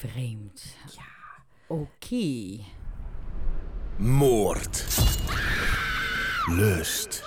vreemd. Ja. Oké. Moord. Lust.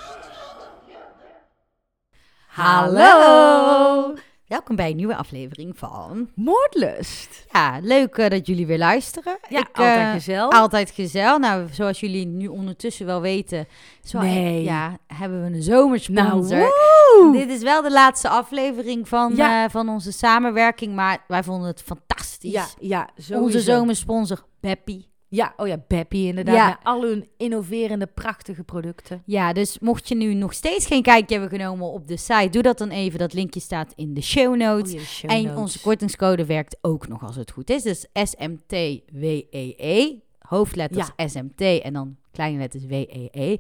Hallo! Welkom bij een nieuwe aflevering van... Moordlust. Ja, leuk eh, dat jullie weer luisteren. Ja, Ik, altijd eh, gezellig. Altijd gezellig. Nou, zoals jullie nu ondertussen wel weten... Zo, Nee. Ja, hebben we een zomersponsor. Nou! Dit is wel de laatste aflevering van, Ja. eh, van onze samenwerking, maar wij vonden het fantastisch. Ja, ja, sowieso. Onze zomersponsor Beppie. Ja, oh ja, Beppie inderdaad. Ja. Met al hun innoverende, prachtige producten. Ja, dus mocht je nu nog steeds geen kijkje hebben genomen op de site, doe dat dan even. Dat linkje staat in de show notes. Oh de show en notes. onze kortingscode werkt ook nog als het goed is. Dus SMTWEE, E, hoofdletters SMT en dan kleine letters WEE.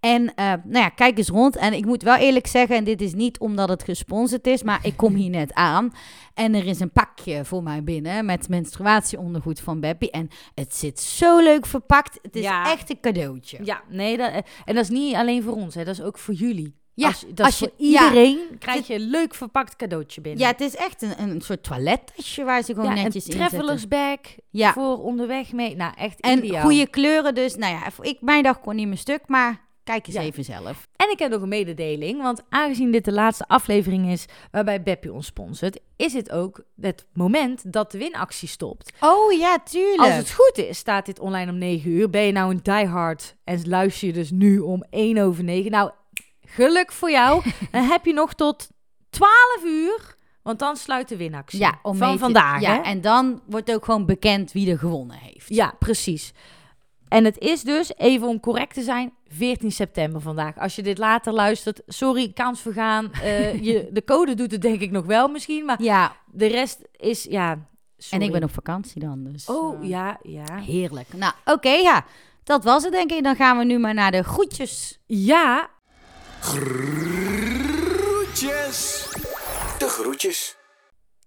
En eh, nou ja, kijk eens rond. En ik moet wel eerlijk zeggen, en dit is niet omdat het gesponsord is, maar ik kom hier net aan. En er is een pakje voor mij binnen met menstruatieondergoed van Beppie. En het zit zo leuk verpakt. Het is Ja. echt een cadeautje. Ja, nee, dat, en dat is niet alleen voor ons, hè, dat is ook voor jullie. Ja, als, dat als is je- voor iedereen ja. krijg je een leuk verpakt cadeautje binnen. Ja, het is echt een, een soort toilettasje waar ze gewoon Ja, netjes een in traveler's zitten. bag Ja, voor onderweg mee. Nou, echt en ideaal. goede kleuren dus. Nou ja, ik, mijn dag kon niet meer stuk, maar kijk eens even zelf. En ik heb nog een mededeling, want aangezien dit de laatste aflevering is waarbij Beppie ons sponsort, is het ook het moment dat de winactie stopt. Oh ja, tuurlijk. Als het goed is, staat dit online om 9 uur. Ben je nou een diehard en luister je dus nu om 1 over 9? Nou, geluk voor jou. dan heb je nog tot 12 uur, want dan sluit de winactie. ja, om van te- vandaag. Ja, hè? en dan wordt ook gewoon bekend wie er gewonnen heeft. ja, precies. En het is dus, even om correct te zijn, 14 september vandaag. Als je dit later luistert, sorry, kans vergaan. Eh, je, de code doet het denk ik nog wel misschien, maar Ja, de rest is, ja, en sorry. ik ben op vakantie dan, dus... Oh, eh, ja, ja. Heerlijk. Nou, oké, ja. Dat was het denk ik. Dan gaan we nu maar naar de groetjes. Ja, Groetjes. De groetjes.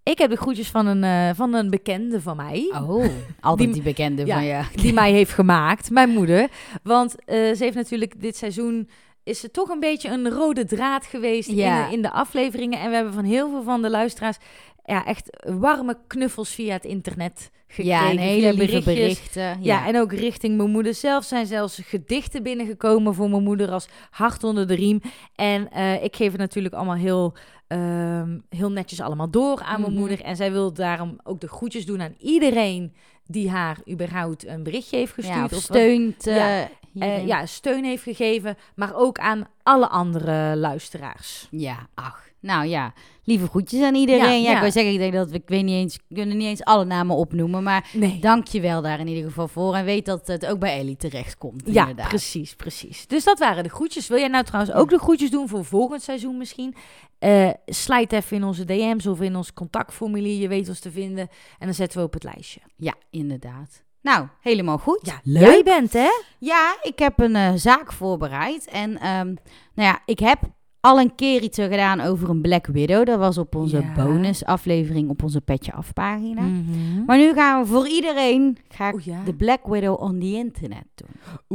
ik heb de groetjes van een, eh, van een bekende van mij. Oh, altijd die, Die- bekende ja, van je. die mij heeft gemaakt, mijn moeder. Want eh, ze heeft natuurlijk dit seizoen is ze toch een beetje een rode draad geweest Ja. in, de, in de afleveringen. En we hebben van heel veel van de luisteraars ja, echt warme knuffels via het internet gekregen. Ja, en hele lieve berichten. Ja, Ja, en ook richting mijn moeder zelf zijn zelfs gedichten binnengekomen voor mijn moeder als hart onder de riem. En eh, ik geef het natuurlijk allemaal heel, ehm, heel netjes allemaal door aan mijn Mhm. moeder. En zij wil daarom ook de groetjes doen aan iedereen die haar überhaupt een berichtje heeft gestuurd. ja, of of wat- steunt. eh, Ja, eh, ja, steun heeft gegeven, maar ook aan alle andere luisteraars. Ja, ach. Nou ja, lieve groetjes aan iedereen. Ja, Ja, ja. ik wil zeggen, ik denk dat we, ik weet niet eens, kunnen niet eens alle namen opnoemen, maar Nee. dank je wel daar in ieder geval voor. En weet dat het ook bij Ellie terecht komt. Ja, inderdaad. precies, precies. Dus dat waren de groetjes. Wil jij nou trouwens ook de groetjes doen voor volgend seizoen misschien? Eh slijt even in onze DM's of in ons contactformulier. Je weet ons te vinden. En dan zetten we op het lijstje. Ja, inderdaad. Nou, helemaal goed. Ja, leuk. Jij bent, hè? Ja, ik heb een eh, zaak voorbereid. En ehm, nou ja, ik heb al een keer iets gedaan over een Black Widow. Dat was op onze Ja. bonusaflevering op onze Petje Af pagina. Mhm. Maar nu gaan we voor iedereen ga ik Oh ja. de Black Widow on the internet doen.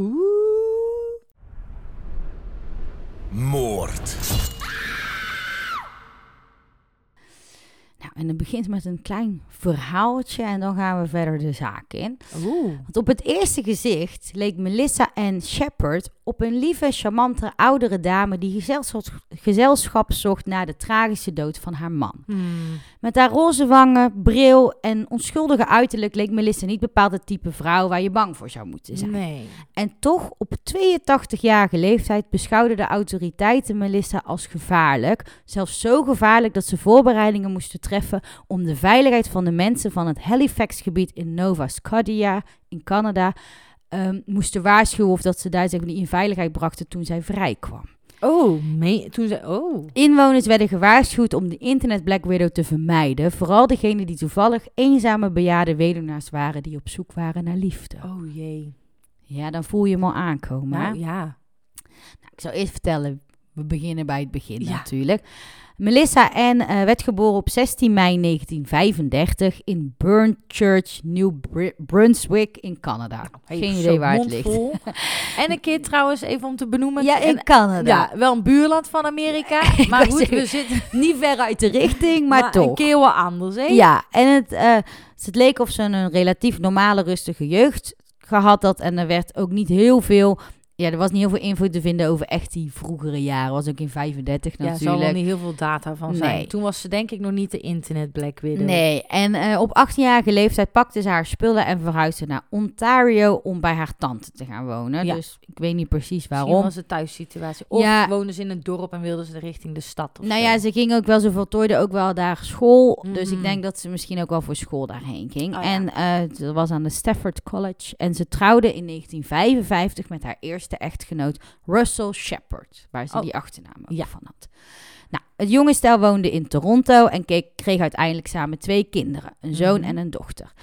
Oeh. Nou, en het begint met een klein verhaaltje en dan gaan we verder de zaak in. Oeh. Want op het eerste gezicht leek Melissa en Shepard op een lieve, charmante oudere dame die gezelschap, gezelschap zocht na de tragische dood van haar man. Hmm. Met haar roze wangen, bril en onschuldige uiterlijk leek Melissa niet bepaald het type vrouw waar je bang voor zou moeten zijn. Nee. En toch, op 82-jarige leeftijd beschouwden de autoriteiten Melissa als gevaarlijk. Zelfs zo gevaarlijk dat ze voorbereidingen moesten treffen om de veiligheid van de mensen van het Halifax-gebied in Nova Scotia in Canada ehm, moesten waarschuwen of dat ze daar zeg maar, niet in veiligheid brachten toen zij vrijkwam. Oh, me- toen ze... Oh. Inwoners werden gewaarschuwd om de internet Black Widow te vermijden. Vooral degenen die toevallig eenzame bejaarde weduwnaars waren die op zoek waren naar liefde. Oh jee. Ja, dan voel je hem al aankomen. Nou, ja. Nou, ik zal eerst vertellen, we beginnen bij het begin Ja. natuurlijk. Melissa Ann eh, werd geboren op 16 mei 1935 in Burn Church, New Br- Brunswick in Canada. Hey, Geen idee waar het ligt. en een keer trouwens, even om te benoemen. Ja, in en- Canada. ja, wel een buurland van Amerika. Ik maar goed, zeggen, we zitten Niet ver uit de richting, maar, toch. een keer wat anders, hè? Ja, en het, eh, het leek of ze een relatief normale, rustige jeugd gehad had. En er werd ook niet heel veel... Ja, er was niet heel veel info te vinden over echt die vroegere jaren. was ook in 35 Ja, er zal natuurlijk. niet heel veel data van zijn. Nee. Toen was ze denk ik nog niet de internet Black Widow. Nee, en eh, op 18-jarige leeftijd pakte ze haar spullen en verhuisde naar Ontario om bij haar tante te gaan wonen. Ja. Dus ik weet niet precies Misschien waarom. was het thuissituatie. Of Ja. woonden ze in een dorp en wilden ze richting de stad. Of Nou zo. ja, ze ging ook wel, ze voltooide ook wel daar school. Dus ik Mhm. denk dat ze misschien ook wel voor school daarheen ging. Oh ja. En eh, ze was aan de Stafford College. En ze trouwde in 1955 met haar eerste echtgenoot Russell Shepard. Waar ze Oh. die achternaam ook Ja. van had. Nou, het jonge stel woonde in Toronto en keek, kreeg uiteindelijk samen twee kinderen. Een zoon Mhm. en een dochter.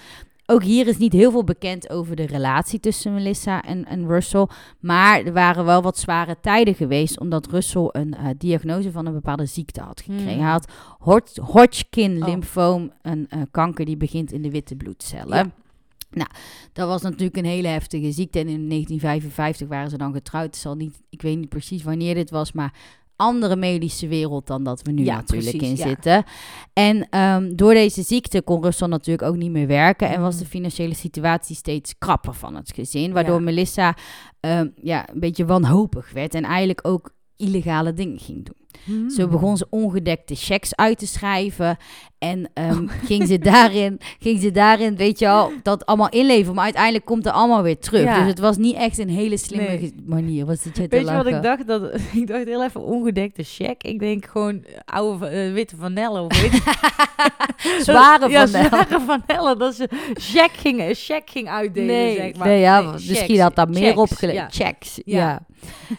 Ook hier is niet heel veel bekend over de relatie tussen Melissa en, en Russell. Maar er waren wel wat zware tijden geweest. Omdat Russell een eh, diagnose van een bepaalde ziekte had gekregen. Hmm. Hij had Hod- Hodgkin Oh. lymfoom, een eh, kanker die begint in de witte bloedcellen. Ja. Nou, dat was natuurlijk een hele heftige ziekte. En in 1955 waren ze dan getrouwd. Het zal niet, ik weet niet precies wanneer dit was, maar andere medische wereld dan dat we nu Ja, natuurlijk precies, in ja. zitten. En ehm, door deze ziekte kon Russell natuurlijk ook niet meer werken. En was Mhm. de financiële situatie steeds krapper van het gezin. Waardoor Ja. Melissa ehm, ja, een beetje wanhopig werd. En eigenlijk ook illegale dingen ging doen. Hmm. Zo begon ze ongedekte checks uit te schrijven. En ehm, ging, ze daarin, ging ze daarin, weet je al, dat allemaal inleveren. Maar uiteindelijk komt er allemaal weer terug. Ja. Dus het was niet echt een hele slimme Nee. manier. Was het je Weet je wat ik dacht? Dat, ik dacht heel even ongedekte check. Ik denk gewoon eh, oude eh, witte vanille. Of weet Zware ja, vanille. zware. Dat ze check ging, een check ging uitdelen, Nee, zeg maar. nee, ja, Nee, misschien had dat meer checks, ja. Checks, Ja. ja.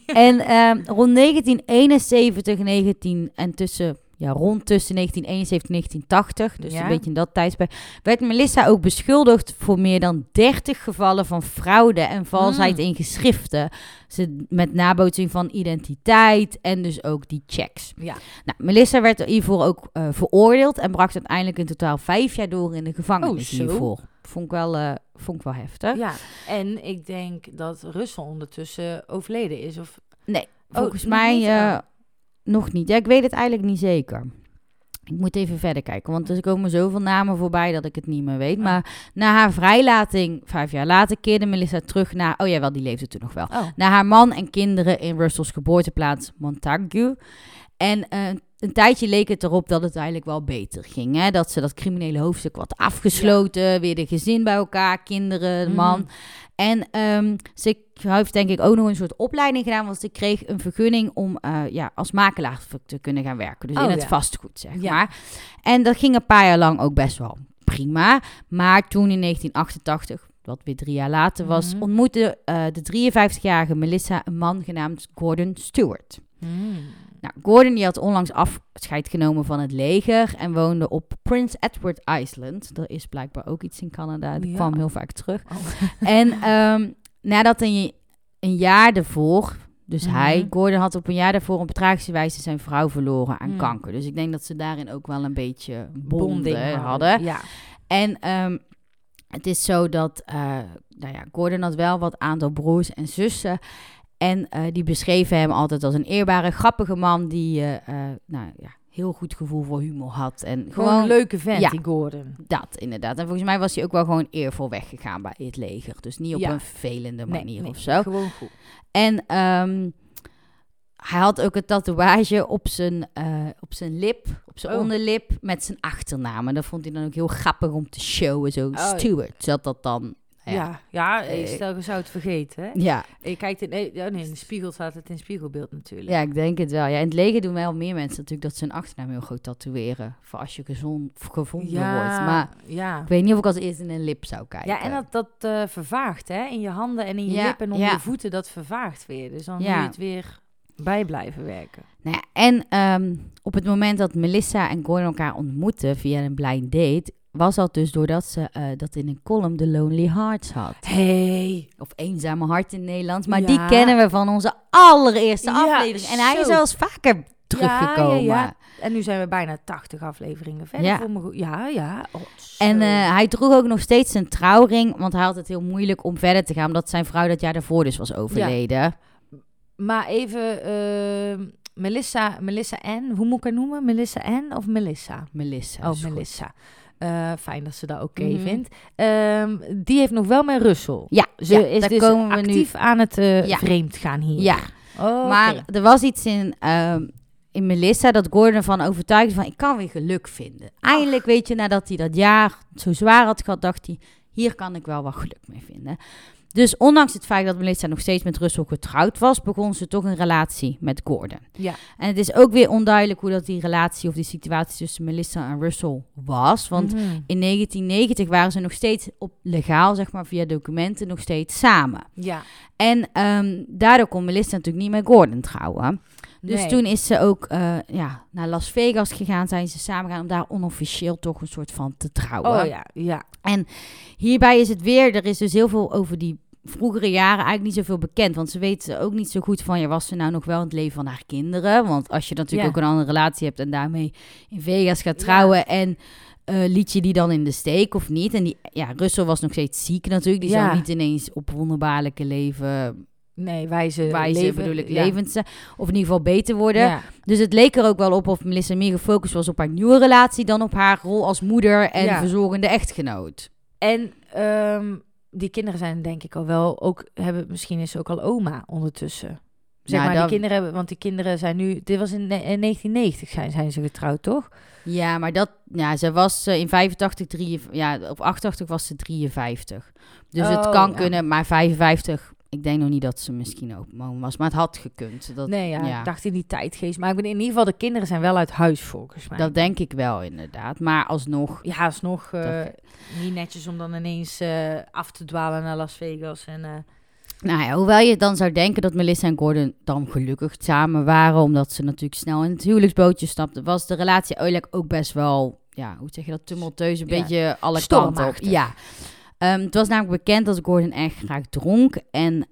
en ehm, rond 1971, 19 en tussen, ja, rond tussen 1971 en 1980, dus Ja. een beetje in dat tijdperk, werd Melissa ook beschuldigd voor meer dan 30 gevallen van fraude en valsheid Mm. in geschriften. Ze, met nabootsing van identiteit en dus ook die checks. Ja. Nou, Melissa werd hiervoor ook eh, veroordeeld en bracht uiteindelijk in totaal vijf jaar door in de gevangenis Oh, hiervoor. Vond ik wel, eh, vond ik wel heftig. ja, en ik denk dat Russell ondertussen overleden is. Of, Nee, Oh, volgens mij Oh. Nog niet. Ja, ik weet het eigenlijk niet zeker. Ik moet even verder kijken, want er komen zoveel namen voorbij dat ik het niet meer weet. Oh. Maar na haar vrijlating, vijf jaar later, keerde Melissa terug naar... Oh ja, wel, die leefde toen nog wel. oh. Naar haar man en kinderen in Russells geboorteplaats Montague. En eh, een tijdje leek het erop dat het eigenlijk wel beter ging. Hè? Dat ze dat criminele hoofdstuk wat afgesloten, weer de gezin bij elkaar, kinderen, de man. Mhm. En ehm, ze heeft denk ik ook nog een soort opleiding gedaan, want ze kreeg een vergunning om eh, ja, als makelaar te kunnen gaan werken. Dus Oh, in het ja. vastgoed, zeg Ja. maar. En dat ging een paar jaar lang ook best wel prima. Maar toen in 1988, wat weer drie jaar later was, Mhm. ontmoette eh, de 53-jarige Melissa een man genaamd Gordon Stewart. Hmm. Nou, Gordon die had onlangs afscheid genomen van het leger en woonde op Prince Edward Island. Er is blijkbaar ook iets in Canada, dat Ja. kwam heel vaak terug. Oh. En ehm, nadat een, een jaar daarvoor, dus Mhm. hij, Gordon had op een jaar daarvoor op tragische wijze zijn vrouw verloren aan Mm. kanker. Dus ik denk dat ze daarin ook wel een beetje Bonding bonden hadden. Ja. En ehm, het is zo dat, eh, nou ja, Gordon had wel wat aantal broers en zussen. En eh, die beschreven hem altijd als een eerbare, grappige man die eh, eh, nou, ja, heel goed gevoel voor humor had. En Gewoon, gewoon een leuke vent, Ja. die Gordon. dat, inderdaad. En volgens mij was hij ook wel gewoon eervol weggegaan bij het leger. Dus niet op Ja. een vervelende manier Nee, nee, of zo. Gewoon goed. En ehm, hij had ook een tatoeage op zijn, op zijn lip, op zijn Oh. onderlip, met zijn achternaam. En dat vond hij dan ook heel grappig om te showen. Zo, ja. Stewart zat dat dan. Ja, Ja. ja, Eh, stel je zou het vergeten, hè? Ja, Je kijkt in, nee, ja, nee, in de spiegel staat het in spiegelbeeld natuurlijk. ja, ik denk het wel. Ja, in het leger doen wel meer mensen natuurlijk dat ze hun achternaam heel groot tatoeëren. Voor als je gezond, gevonden wordt. Maar ja. ik weet niet of ik als eerste in een lip zou kijken. Ja, en dat, dat eh, vervaagt, hè? In je handen en in je Ja, lippen en om ja. je voeten, dat vervaagt weer. Dus dan Ja. moet je het weer bij blijven werken. Nou ja, en ehm, op het moment dat Melissa en Gordon elkaar ontmoetten via een blind date, was dat dus doordat ze eh, dat in een column The Lonely Hearts had. Hey. Of Eenzame Hart in Nederlands. Maar Ja. die kennen we van onze allereerste Ja, aflevering. En hij is zo. eens vaker teruggekomen. Ja. En nu zijn we bijna 80 afleveringen verder. Ja. Voor ja, ja. Oh. En eh, hij droeg ook nog steeds zijn trouwring, want hij had het heel moeilijk om verder te gaan, omdat zijn vrouw dat jaar daarvoor dus was overleden. Maar even, eh, Melissa, Melissa N, hoe moet ik haar noemen? Melissa N of Melissa? Melissa. Oh, is goed. Eh, fijn dat ze dat oké Mhm. vindt. Ehm, die heeft nog wel met Russell. Ja, Ze ja, is daar dus komen we actief aan het eh, Ja. vreemd gaan hier. Ja, Oh, maar er was iets in, ehm, in Melissa dat Gordon van overtuigde van ik kan weer geluk vinden. Eindelijk weet je, nadat hij dat jaar zo zwaar had gehad, dacht hij hier kan ik wel wat geluk mee vinden. Dus ondanks het feit dat Melissa nog steeds met Russell getrouwd was, begon ze toch een relatie met Gordon. Ja. En het is ook weer onduidelijk hoe dat die relatie of die situatie tussen Melissa en Russell was. Want Mhm. in 1990 waren ze nog steeds op legaal, zeg maar via documenten, nog steeds samen. Ja. En ehm, daardoor kon Melissa natuurlijk niet met Gordon trouwen. Dus Nee. toen is ze ook eh, ja, naar Las Vegas gegaan, zijn ze samen gaan om daar onofficieel toch een soort van te trouwen. Oh ja, ja. Hierbij is het weer, er is dus heel veel over die vroegere jaren eigenlijk niet zoveel bekend. Want ze weten ook niet zo goed van, ja, was ze nou nog wel in het leven van haar kinderen? Want als je natuurlijk Ja. ook een andere relatie hebt en daarmee in Vegas gaat trouwen en... eh, liet je die dan in de steek of niet? En die, ja, Russell was nog steeds ziek natuurlijk. Die zou niet ineens op wonderbaarlijke leven Nee, wijze, wijze leven, bedoel ik levend zijn. Of in ieder geval beter worden. Ja. Dus het leek er ook wel op of Melissa meer gefocust was op haar nieuwe relatie dan op haar rol als moeder en Ja. verzorgende echtgenoot. En ehm, die kinderen zijn denk ik al wel ook hebben misschien is ze ook al oma ondertussen. Zeg Nou, maar, die kinderen hebben, want die kinderen zijn nu, dit was in, ne- in 1990 zijn, zijn ze getrouwd, toch? Ja, maar dat, ja, ze was eh, in 85, 3, ja, op 88 was ze 53. Dus het Oh, kan ja. kunnen, maar 55, ik denk nog niet dat ze misschien ook mogen was, maar het had gekund. Dat, nee, ja, ja. ik dacht in die tijdgeest. Maar ik ben in ieder geval, de kinderen zijn wel uit huis volgens mij. dat denk ik wel inderdaad. Maar alsnog, ja, is nog eh, Dat- niet netjes om dan ineens eh, af te dwalen naar Las Vegas. En, eh, Nou ja, hoewel je dan zou denken dat Melissa en Gordon dan gelukkig samen waren, omdat ze natuurlijk snel in het huwelijksbootje stapten, was de relatie eigenlijk ook best wel, ja, hoe zeg je dat, tumultueus, een Ja, beetje alle kanten op. Ja. Ehm, het was namelijk bekend dat Gordon echt graag dronk en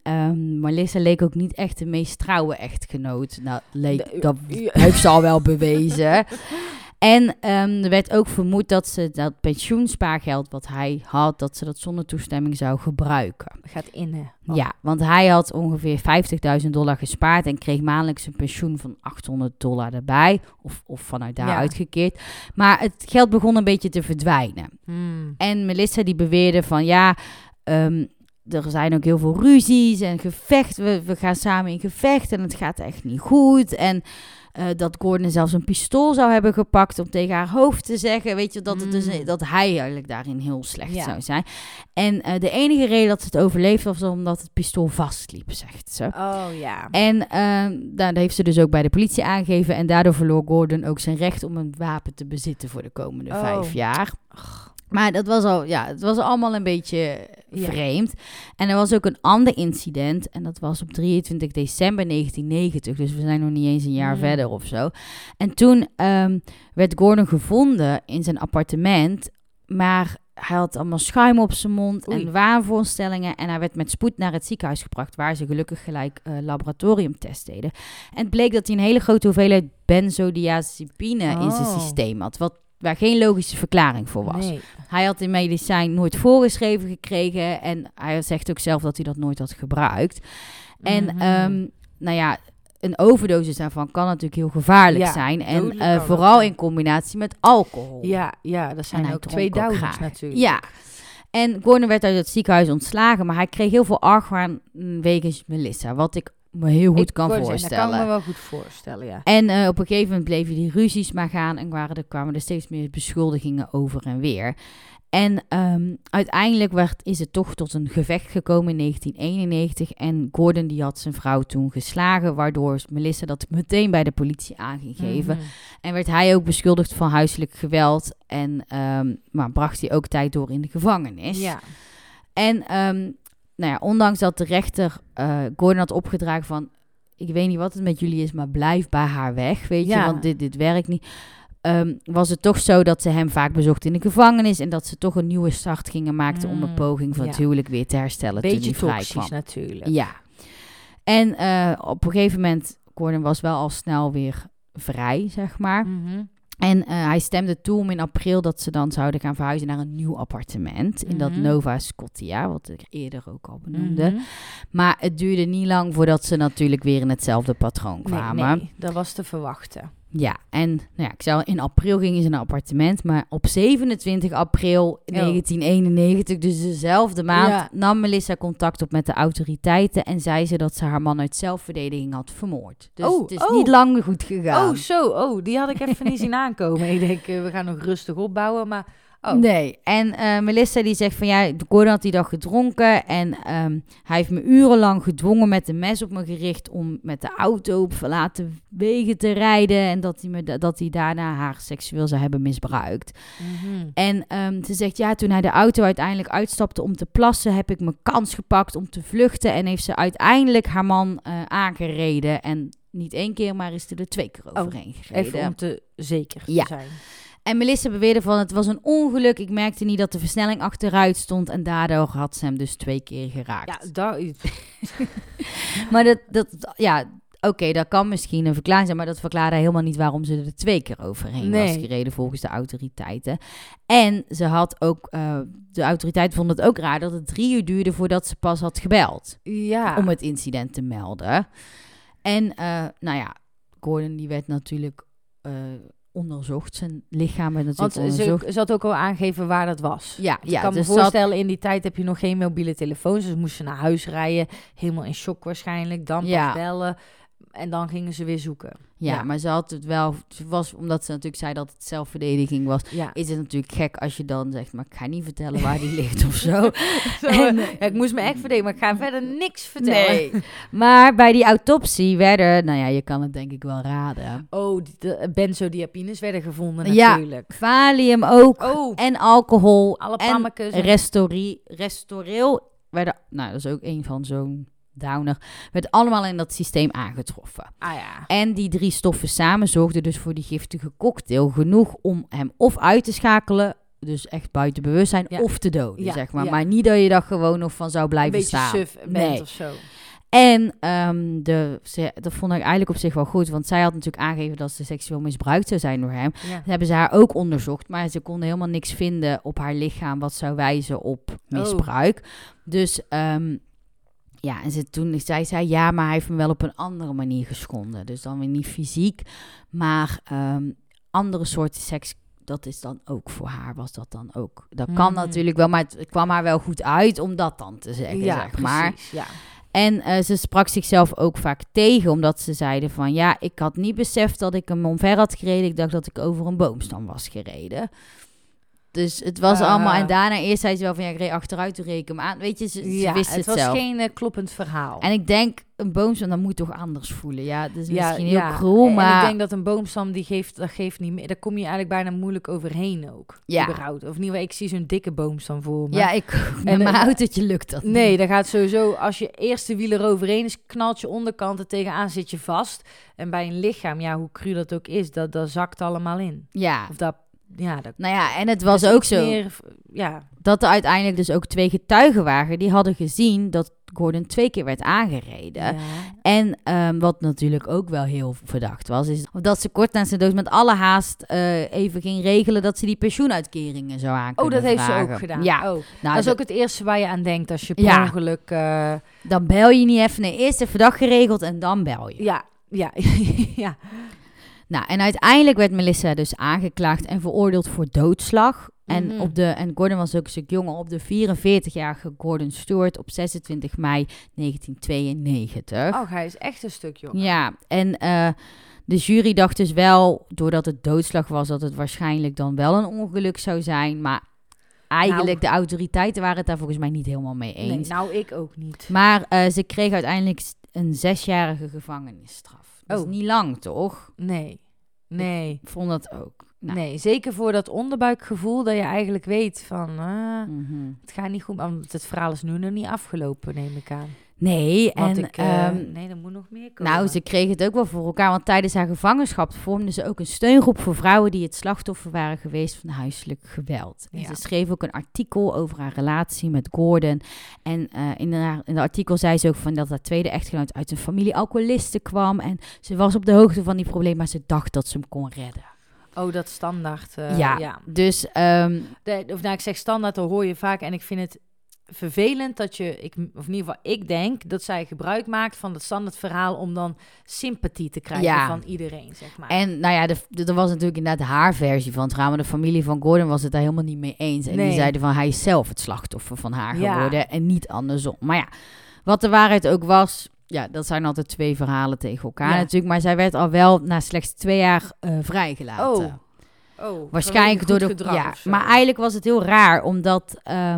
Melissa leek ook niet echt de meest trouwe echtgenoot. Nou, leek, dat heeft ze al wel bewezen. En ehm, er werd ook vermoed dat ze dat pensioenspaargeld wat hij had, dat ze dat zonder toestemming zou gebruiken. gaat in. Oh. Ja, want hij had ongeveer 50.000 dollar gespaard en kreeg maandelijks een pensioen van 800 dollar erbij. Of, of vanuit daar Ja. uitgekeerd. Maar het geld begon een beetje te verdwijnen. Hmm. En Melissa die beweerde van ja, ehm, er zijn ook heel veel ruzies en gevechten. We, we gaan samen in gevecht en het gaat echt niet goed. En eh, dat Gordon zelfs een pistool zou hebben gepakt om tegen haar hoofd te zeggen. Weet je, dat, het dus, Mm. dat hij eigenlijk daarin heel slecht Ja. zou zijn. En eh, de enige reden dat ze het overleefde was omdat het pistool vastliep, zegt ze. Oh ja. En ehm daar heeft ze dus ook bij de politie aangegeven. En daardoor verloor Gordon ook zijn recht om een wapen te bezitten voor de komende Oh. vijf jaar. Maar dat was al, ja, het was allemaal een beetje Ja. vreemd. En er was ook een ander incident. En dat was op 23 december 1990. Dus we zijn nog niet eens een jaar verder of zo. En toen ehm, werd Gordon gevonden in zijn appartement. Maar hij had allemaal schuim op zijn mond Oei. en waanvoorstellingen. En hij werd met spoed naar het ziekenhuis gebracht, waar ze gelukkig gelijk eh, laboratoriumtest deden. En het bleek dat hij een hele grote hoeveelheid benzodiazepine in zijn Oh. systeem had. Wat, waar geen logische verklaring voor was. Nee. Hij had die medicijn nooit voorgeschreven gekregen. En hij zegt ook zelf dat hij dat nooit had gebruikt. En Mhm. ehm, nou ja, een overdosis daarvan kan natuurlijk heel gevaarlijk Ja, zijn. En eh, vooral in combinatie met alcohol. Ja, ja, dat zijn ook twee graag. natuurlijk. Ja. En Gordon werd uit het ziekenhuis ontslagen, maar hij kreeg heel veel argwaan mm, wegens Melissa. Wat ik me heel goed Ik kan voorstellen. Dat kan me wel goed voorstellen, ja. En eh, op een gegeven moment bleven die ruzies maar gaan en waren er, kwamen er steeds meer beschuldigingen over en weer. En ehm, uiteindelijk werd, is het toch tot een gevecht gekomen in 1991. En Gordon die had zijn vrouw toen geslagen, waardoor Melissa dat meteen bij de politie aan ging geven. Mhm. En werd hij ook beschuldigd van huiselijk geweld. En ehm, maar bracht hij ook tijd door in de gevangenis. Ja. En ehm, nou ja, ondanks dat de rechter eh, Gordon had opgedragen van... ik weet niet wat het met jullie is, maar blijf bij haar weg, weet je, want dit, dit werkt niet. Ehm, was het toch zo dat ze hem vaak bezocht in de gevangenis... en dat ze toch een nieuwe start gingen maken om een Mm, poging van ja. het huwelijk weer te herstellen toen Beetje vrij toxisch kwam. natuurlijk. Ja. En eh, op een gegeven moment, Gordon was wel al snel weer vrij, zeg maar. Mhm. En eh, hij stemde toe om in april dat ze dan zouden gaan verhuizen naar een nieuw appartement. In dat Mhm. Nova Scotia, wat ik eerder ook al benoemde. Mhm. Maar het duurde niet lang voordat ze natuurlijk weer in hetzelfde patroon Nee, kwamen. nee, dat was te verwachten. Ja, en nou ja, ik al, in april gingen ze naar appartement. Maar op 27 april 1991, dus dezelfde maand, Ja. nam Melissa contact op met de autoriteiten. En zei ze dat ze haar man uit zelfverdediging had vermoord. Dus Oh, het is oh. niet lang goed gegaan. Oh, zo. Oh, die had ik even niet zien aankomen. Ik denk, eh, we gaan nog rustig opbouwen, maar... Oh. Nee, en eh, Melissa die zegt van ja, Gordon had die dag gedronken en ehm, hij heeft me urenlang gedwongen met een mes op me gericht om met de auto op verlaten wegen te rijden en dat hij, me, da- dat hij daarna haar seksueel zou hebben misbruikt. Mhm. En ehm, ze zegt ja, toen hij de auto uiteindelijk uitstapte om te plassen, heb ik mijn kans gepakt om te vluchten en heeft ze uiteindelijk haar man eh, aangereden en niet één keer, maar is er er twee keer overheen gereden. Even om te zeker te Ja. zijn. En Melissa beweerde van het was een ongeluk. Ik merkte niet dat de versnelling achteruit stond. En daardoor had ze hem dus twee keer geraakt. Ja, daar... Maar dat, dat ja, oké, dat kan misschien een verklaring zijn. Maar dat verklaarde helemaal niet waarom ze er twee keer overheen was gereden volgens de autoriteiten. En ze had ook, eh, de autoriteiten vonden het ook raar dat het drie uur duurde voordat ze pas had gebeld. Ja. Om het incident te melden. En eh, nou ja, Gordon die werd natuurlijk eh, onderzocht. Zijn lichaam werd natuurlijk Want onderzocht. ze, ze had ook al aangegeven waar dat was. Ja, Ik ja kan me dus zat- voorstellen, in die tijd heb je nog geen mobiele telefoons. Dus moesten ze naar huis rijden. Helemaal in shock waarschijnlijk. Dan Ja. bellen. En dan gingen ze weer zoeken. Ja, Ja. maar ze had het wel, ze was, omdat ze natuurlijk zei dat het zelfverdediging was, Ja. is het natuurlijk gek als je dan zegt, maar ik ga niet vertellen waar die ligt of zo. Zo, En- ja, ik moest me echt verdedigen, maar ik ga verder niks vertellen. Nee. Maar bij die autopsie werden, nou ja, je kan het denk ik wel raden. Oh, de benzodiazepines werden gevonden Ja. natuurlijk. Valium ook Oh, en alcohol alle en pammetjes. en- restori, restoreel werden, nou dat is ook een van zo'n downer, werd allemaal in dat systeem aangetroffen. Ah ja. En die drie stoffen samen zorgden dus voor die giftige cocktail genoeg om hem of uit te schakelen, dus echt buiten bewustzijn, Ja. of te doden, Ja, zeg maar. Maar niet dat je dat gewoon nog van zou blijven beetje staan. suf bent Nee. of zo. En ehm, de, ze, dat vond ik eigenlijk op zich wel goed, want zij had natuurlijk aangegeven dat ze seksueel misbruikt zou zijn door hem. Ja. Dat hebben ze haar ook onderzocht, maar ze konden helemaal niks vinden op haar lichaam wat zou wijzen op misbruik. Dus ehm, ja, en ze, toen zei zij ja, maar hij heeft me wel op een andere manier geschonden. Dus dan weer niet fysiek, maar ehm, andere soorten seks. Dat is dan ook voor haar, was dat dan ook. Dat kan Mhm. natuurlijk wel, maar het, het kwam haar wel goed uit om dat dan te zeggen, Ja, zeg maar. precies. Ja. En eh, ze sprak zichzelf ook vaak tegen, omdat ze zeiden van... ja, ik had niet beseft dat ik hem omver had gereden. Ik dacht dat ik over een boomstam was gereden. Dus het was Ah. allemaal... En daarna eerst zei ze wel van... ja, ik reed achteruit, toen reed ik hem aan. Weet je, ze, ze ja, wist het het, was zelf. geen eh, kloppend verhaal. En ik denk, een boomstam, dat moet toch anders voelen? Ja, dat is ja, misschien ja. heel En maar... ik denk dat een boomstam, die geeft, dat geeft niet meer. Daar kom je eigenlijk bijna moeilijk overheen ook. Ja. Überhaupt. Of geval, ik zie zo'n dikke boomstam voor me. ja, ik, met En, mijn eh, autootje lukt dat Nee, niet. dat gaat sowieso. Als je eerste wiel eroverheen is, knalt je onderkant er tegenaan, zit je vast. En bij een lichaam, ja, hoe cru dat ook is, dat, dat zakt allemaal in. Ja, Of dat, ja, dat nou ja, en het was ook zo... meer, ja, dat er uiteindelijk dus ook twee getuigen waren... die hadden gezien dat Gordon twee keer werd aangereden... ja. En ehm, wat natuurlijk ook wel heel verdacht was, is dat ze kort na zijn dood met alle haast eh, even ging regelen dat ze die pensioenuitkeringen zou aan Oh, dat heeft ze ook gedaan. Ja, Oh, nou, dat is dat- ook het eerste waar je aan denkt als je per Ja. ongeluk... eh, dan bel je niet even. Nee, eerst even dag geregeld en dan bel je. ja, ja, ja. Nou, en uiteindelijk werd Melissa dus aangeklaagd en veroordeeld voor doodslag. En, Mhm. op de, en Gordon was ook een stuk jonger, op de 44-jarige Gordon Stewart op 26 mei 1992. Oh, hij is echt een stuk jonger. Ja, en eh, de jury dacht dus wel, doordat het doodslag was, dat het waarschijnlijk dan wel een ongeluk zou zijn. Maar eigenlijk, de autoriteiten waren het daar volgens mij niet helemaal mee Nee, eens. nou, ik ook niet. Maar eh, ze kreeg uiteindelijk een zesjarige gevangenisstraf. Dat is Oh. niet lang, toch? Nee, nee. Ik vond dat ook. Nou, Nee, zeker voor dat onderbuikgevoel dat je eigenlijk weet van... ah, mhm. het gaat niet goed, want het verhaal is nu nog niet afgelopen, neem ik aan. Nee, Want en ik, eh, ehm, nee, er moet nog meer komen. nou, ze kreeg het ook wel voor elkaar. Want tijdens haar gevangenschap vormden ze ook een steungroep voor vrouwen die het slachtoffer waren geweest van huiselijk geweld. En Ja. ze schreef ook een artikel over haar relatie met Gordon. En eh, in, haar, in het artikel zei ze ook van dat haar tweede echtgenoot uit een familie alcoholisten kwam. En ze was op de hoogte van die problemen, maar ze dacht dat ze hem kon redden. Oh, dat standaard. eh, ja. ja. dus ehm, De, of nou, ik zeg standaard, dat hoor je vaak. En ik vind het vervelend dat je, ik, of in ieder geval ik denk, dat zij gebruik maakt van het standaard verhaal om dan sympathie te krijgen Ja. van iedereen, zeg maar. En nou ja, er was natuurlijk inderdaad haar versie van het verhaal. Maar de familie van Gordon was het daar helemaal niet mee eens. En Nee. die zeiden van hij is zelf het slachtoffer van haar Ja. geworden. En niet andersom. Maar ja, wat de waarheid ook was. Ja, dat zijn altijd twee verhalen tegen elkaar Ja. natuurlijk. Maar zij werd al wel na slechts twee jaar eh, vrijgelaten. oh. Oh, Waarschijnlijk door de. gedrag Ja, maar eigenlijk was het heel raar, omdat. eh,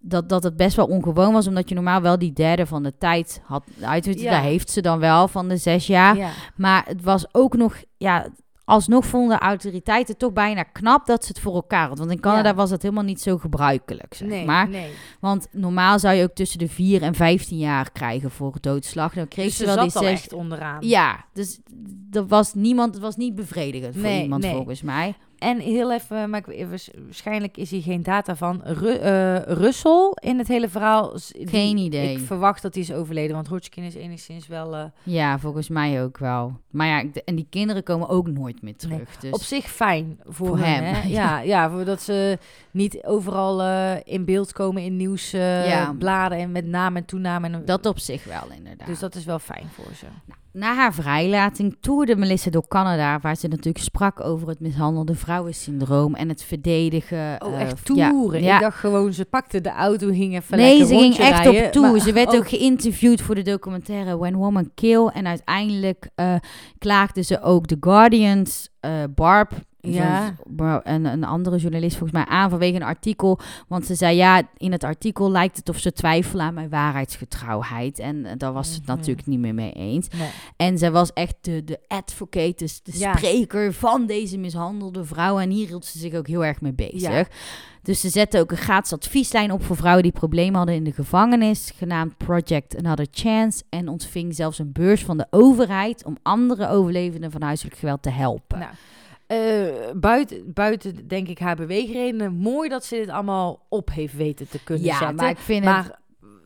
dat, dat het best wel ongewoon was, omdat je normaal wel die derde van de tijd had uitwitten. Ja. Daar heeft ze dan wel van de zes jaar. Ja. Maar het was ook nog, ja, alsnog vonden de autoriteiten toch bijna knap dat ze het voor elkaar hadden. Want in Canada Ja. was dat helemaal niet zo gebruikelijk, zeg Nee, maar. nee. Want normaal zou je ook tussen de 4 en 15 jaar krijgen voor doodslag. Dan kreeg Dus ze wel die zat al zes. echt onderaan. Ja, dus er was niemand, het was niet bevredigend voor iemand volgens mij. En heel even, maar ik, waarschijnlijk is hier geen data van. Ru eh, Russell in het hele verhaal. Geen idee. Ik verwacht dat hij is overleden, want Hodgkin is enigszins wel... eh, Ja, volgens mij ook wel. Maar ja, en die kinderen komen ook nooit meer terug. Nee. Dus Op zich fijn voor, Voor hen, hem, Hè? ja. Ja, voordat ze niet overal eh, in beeld komen in nieuwsbladen Ja. bladen en met naam en toenaam. En, dat op zich wel inderdaad. dus dat is wel fijn voor ze. Na haar vrijlating toerde Melissa door Canada, waar ze natuurlijk sprak over het mishandelde vrouwensyndroom en het verdedigen. Oh, eh, echt toeren. Ja, Ik dacht gewoon, ze pakte de auto, ging even nee, lekker ze ging echt rijden, op tour. ze werd oh, ook geïnterviewd voor de documentaire When Woman Kill. En uiteindelijk eh, klaagde ze ook The Guardians, eh, Barb, Ja. zo'n- een, andere journalist volgens mij aan vanwege een artikel. Want ze zei ja, in het artikel lijkt het of ze twijfelen aan mijn waarheidsgetrouwheid. En eh, daar was ze het Mhm. natuurlijk niet meer mee eens. Nee. En zij was echt de, de advocate, dus de Ja. spreker van deze mishandelde vrouwen. En hier hield ze zich ook heel erg mee bezig. Ja. Dus ze zette ook een gratis advieslijn op voor vrouwen die problemen hadden in de gevangenis, genaamd Project Another Chance. En ontving zelfs een beurs van de overheid om andere overlevenden van huiselijk geweld te helpen. Nou, eh, buiten, buiten, denk ik, haar beweegredenen. Mooi dat ze dit allemaal op heeft weten te kunnen ja, zetten. maar ik vind het,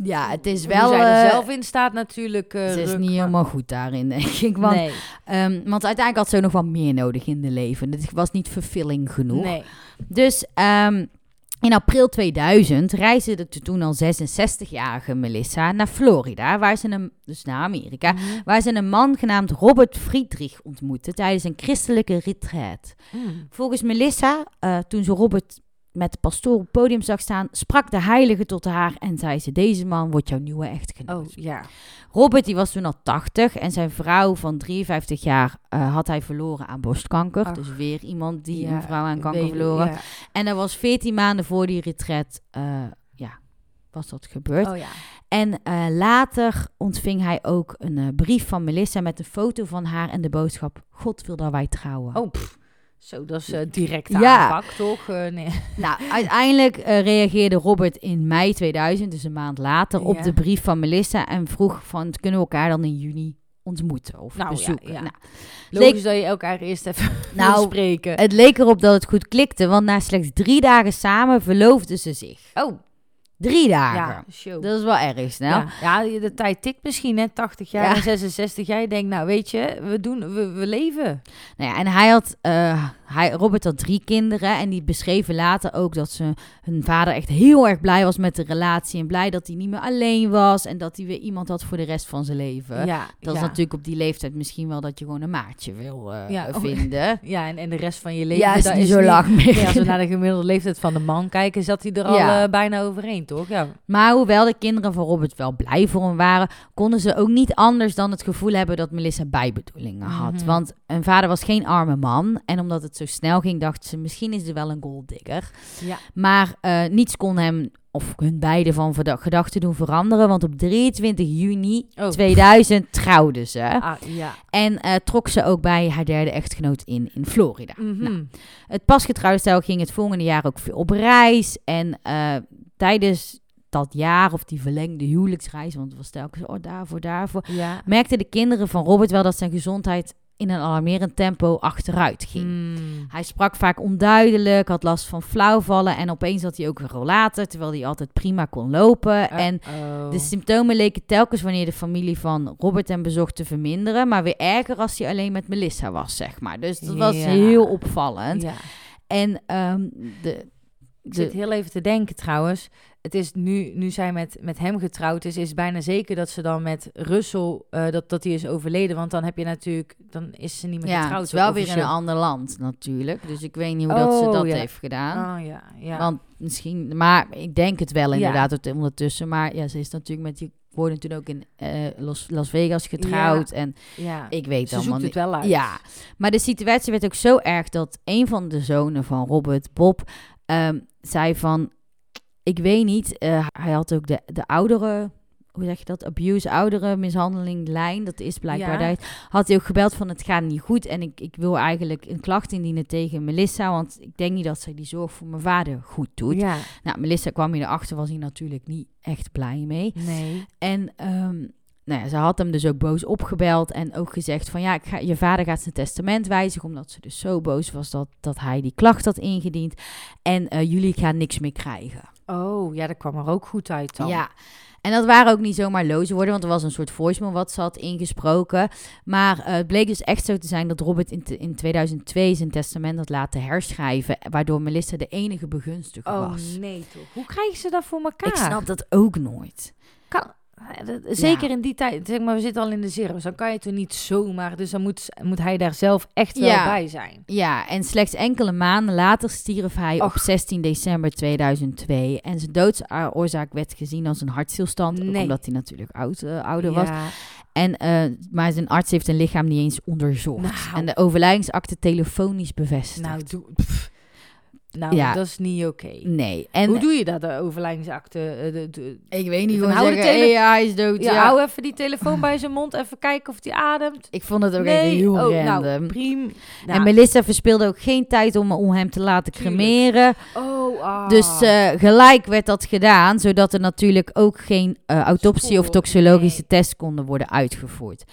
ja, het is hoe wel. zij er eh, zelf in staat natuurlijk. eh, ze is ruk, niet maar- helemaal goed daarin, denk ik. Want, nee, ehm, want uiteindelijk had ze nog wel meer nodig in de leven. Het was niet fulfilling genoeg. nee. Dus ehm, in april 2000 reisde de toen al 66-jarige Melissa naar Florida, waar ze een, dus naar Amerika, Mhm. waar ze een man genaamd Robert Friedrich ontmoette tijdens een christelijke retreat. Mm. Volgens Melissa, eh, toen ze Robert met de pastoor op het podium zag staan, sprak de heilige tot haar en zei ze, deze man wordt jouw nieuwe echtgenoot. Oh, ja. Robert die was toen al 80 en zijn vrouw van 53 jaar eh, had hij verloren aan borstkanker. Ach. Dus weer iemand die Ja, een vrouw aan kanker verloren. ja. En dat was 14 maanden voor die retret, eh, ja, was dat gebeurd. Oh ja. En eh, later ontving hij ook een brief van Melissa met een foto van haar en de boodschap: God wil dat wij trouwen. Oh, pff. Zo, dat is eh, direct Ja. aanpak, toch? Eh, nee. Nou, uiteindelijk eh, reageerde Robert in mei 2000, dus een maand later, op Ja. de brief van Melissa en vroeg van kunnen we elkaar dan in juni ontmoeten of Nou, ja, bezoeken. ja. Nou, Logisch dat je elkaar eerst even Nou, spreken. het leek erop dat het goed klikte, want na slechts drie dagen samen verloofden ze zich. oh, Drie dagen. ja. Dat is wel erg snel. Ja, ja, de tijd tikt misschien, hè? 80 jaar Ja. en 66 jaar. Je denkt, nou, weet je, we, doen, we, we leven. Nou ja, en hij had, eh, hij, Robert had drie kinderen en die beschreven later ook dat ze, hun vader echt heel erg blij was met de relatie en blij dat hij niet meer alleen was en dat hij weer iemand had voor de rest van zijn leven. Ja, Dat ja. is natuurlijk op die leeftijd misschien wel dat je gewoon een maatje wil eh, Ja, oh, vinden. Ja, en, en de rest van je leven. Ja, is niet zo lang meer. Nee, als we naar de gemiddelde leeftijd van de man kijken, zat hij er al Ja. eh, bijna overheen, toch? Ja. Maar hoewel de kinderen van Robert wel blij voor hem waren, konden ze ook niet anders dan het gevoel hebben dat Melissa bijbedoelingen had. Mhm. Want een vader was geen arme man. En omdat het zo snel ging, dachten ze misschien is er wel een golddigger. Ja. Maar eh, niets kon hem of hun beiden van gedachten doen veranderen. Want op 23 juni Oh. 2000 trouwden ze. Ah, ja. En eh, trok ze ook bij haar derde echtgenoot in, in Florida. Mhm. Nou, het pasgetrouwde stel ging het volgende jaar ook op reis. En eh, tijdens dat jaar of die verlengde huwelijksreis, want het was telkens oh, daarvoor, daarvoor, Ja. merkten de kinderen van Robert wel dat zijn gezondheid in een alarmerend tempo achteruit ging. Mm. Hij sprak vaak onduidelijk, had last van flauwvallen en opeens had hij ook een rollator, terwijl hij altijd prima kon lopen. En de symptomen leken telkens wanneer de familie van Robert hem bezocht te verminderen, maar weer erger als hij alleen met Melissa was, zeg maar. Dus dat was Ja. heel opvallend. Ja. En ehm, de, Ik zit heel even te denken trouwens. Het is nu, nu zij met, met hem getrouwd is, is het bijna zeker dat ze dan met Russell, eh, dat, dat die is overleden. Want dan heb je natuurlijk, dan is ze niet meer ja, getrouwd. het is wel weer in een ander land natuurlijk. Dus ik weet niet hoe dat ze Oh, dat ja. heeft gedaan. Oh ja, ja. Want misschien, maar ik denk het wel Ja. inderdaad het ondertussen. Maar ja, ze is natuurlijk met die worden toen ook in eh, Las, Las Vegas getrouwd. En ja. ik weet ze allemaal het wel uit. Ja, maar de situatie werd ook zo erg dat een van de zonen van Robert, Bob, ehm, zei van, ik weet niet, eh, hij had ook de, de oudere, hoe zeg je dat, abuse, oudere mishandeling lijn, dat is blijkbaar, Ja. daar had hij ook gebeld van het gaat niet goed en ik, ik wil eigenlijk een klacht indienen tegen Melissa, want ik denk niet dat zij die zorg voor mijn vader goed doet. Ja, Nou, Melissa kwam hier erachter, was hij natuurlijk niet echt blij mee. nee. En ehm, nou ja, ze had hem dus ook boos opgebeld en ook gezegd van ja, ik ga, je vader gaat zijn testament wijzigen, omdat ze dus zo boos was dat, dat hij die klacht had ingediend. En eh, jullie gaan niks meer krijgen. Oh, ja, dat kwam er ook goed uit dan. Ja. En dat waren ook niet zomaar loze woorden, want er was een soort voicemail wat ze had ingesproken. Maar eh, het bleek dus echt zo te zijn dat Robert in, te- in 2002 zijn testament had laten herschrijven, waardoor Melissa de enige begunstigde Oh was. nee toch. Hoe krijgen ze dat voor elkaar? Ik snap dat ook nooit. Kan, eh, zeker in die tijd, zeg maar, we zitten al in de zero's, dan kan je toch niet zomaar, dus dan moet, moet hij daar zelf echt wel Ja. bij zijn. Ja, en slechts enkele maanden later stierf hij op Och. 16 december 2002. En zijn doodsoorzaak werd gezien als een hartstilstand, Nee. omdat hij natuurlijk oud, eh, ouder was. En, eh, maar zijn arts heeft zijn lichaam niet eens onderzocht. Nou. En de overlijdensakte telefonisch bevestigd. Nou, doe, pff. Nou Ja. dat is niet oké. nee. En Hoe doe je dat, de overlijdingsakte? eh, de- de- ik weet niet Van, hoe zeggen, tele- hey, hij is dood. ja, Ja, hou even die telefoon bij zijn mond, even kijken of hij ademt. Ik vond het ook echt heel oh, random. nou, prima. en Melissa verspeelde ook geen tijd om, om hem te laten cremeren. oh, ah. Dus eh, gelijk werd dat gedaan, zodat er natuurlijk ook geen eh, autopsie of toxologische nee. test konden worden uitgevoerd.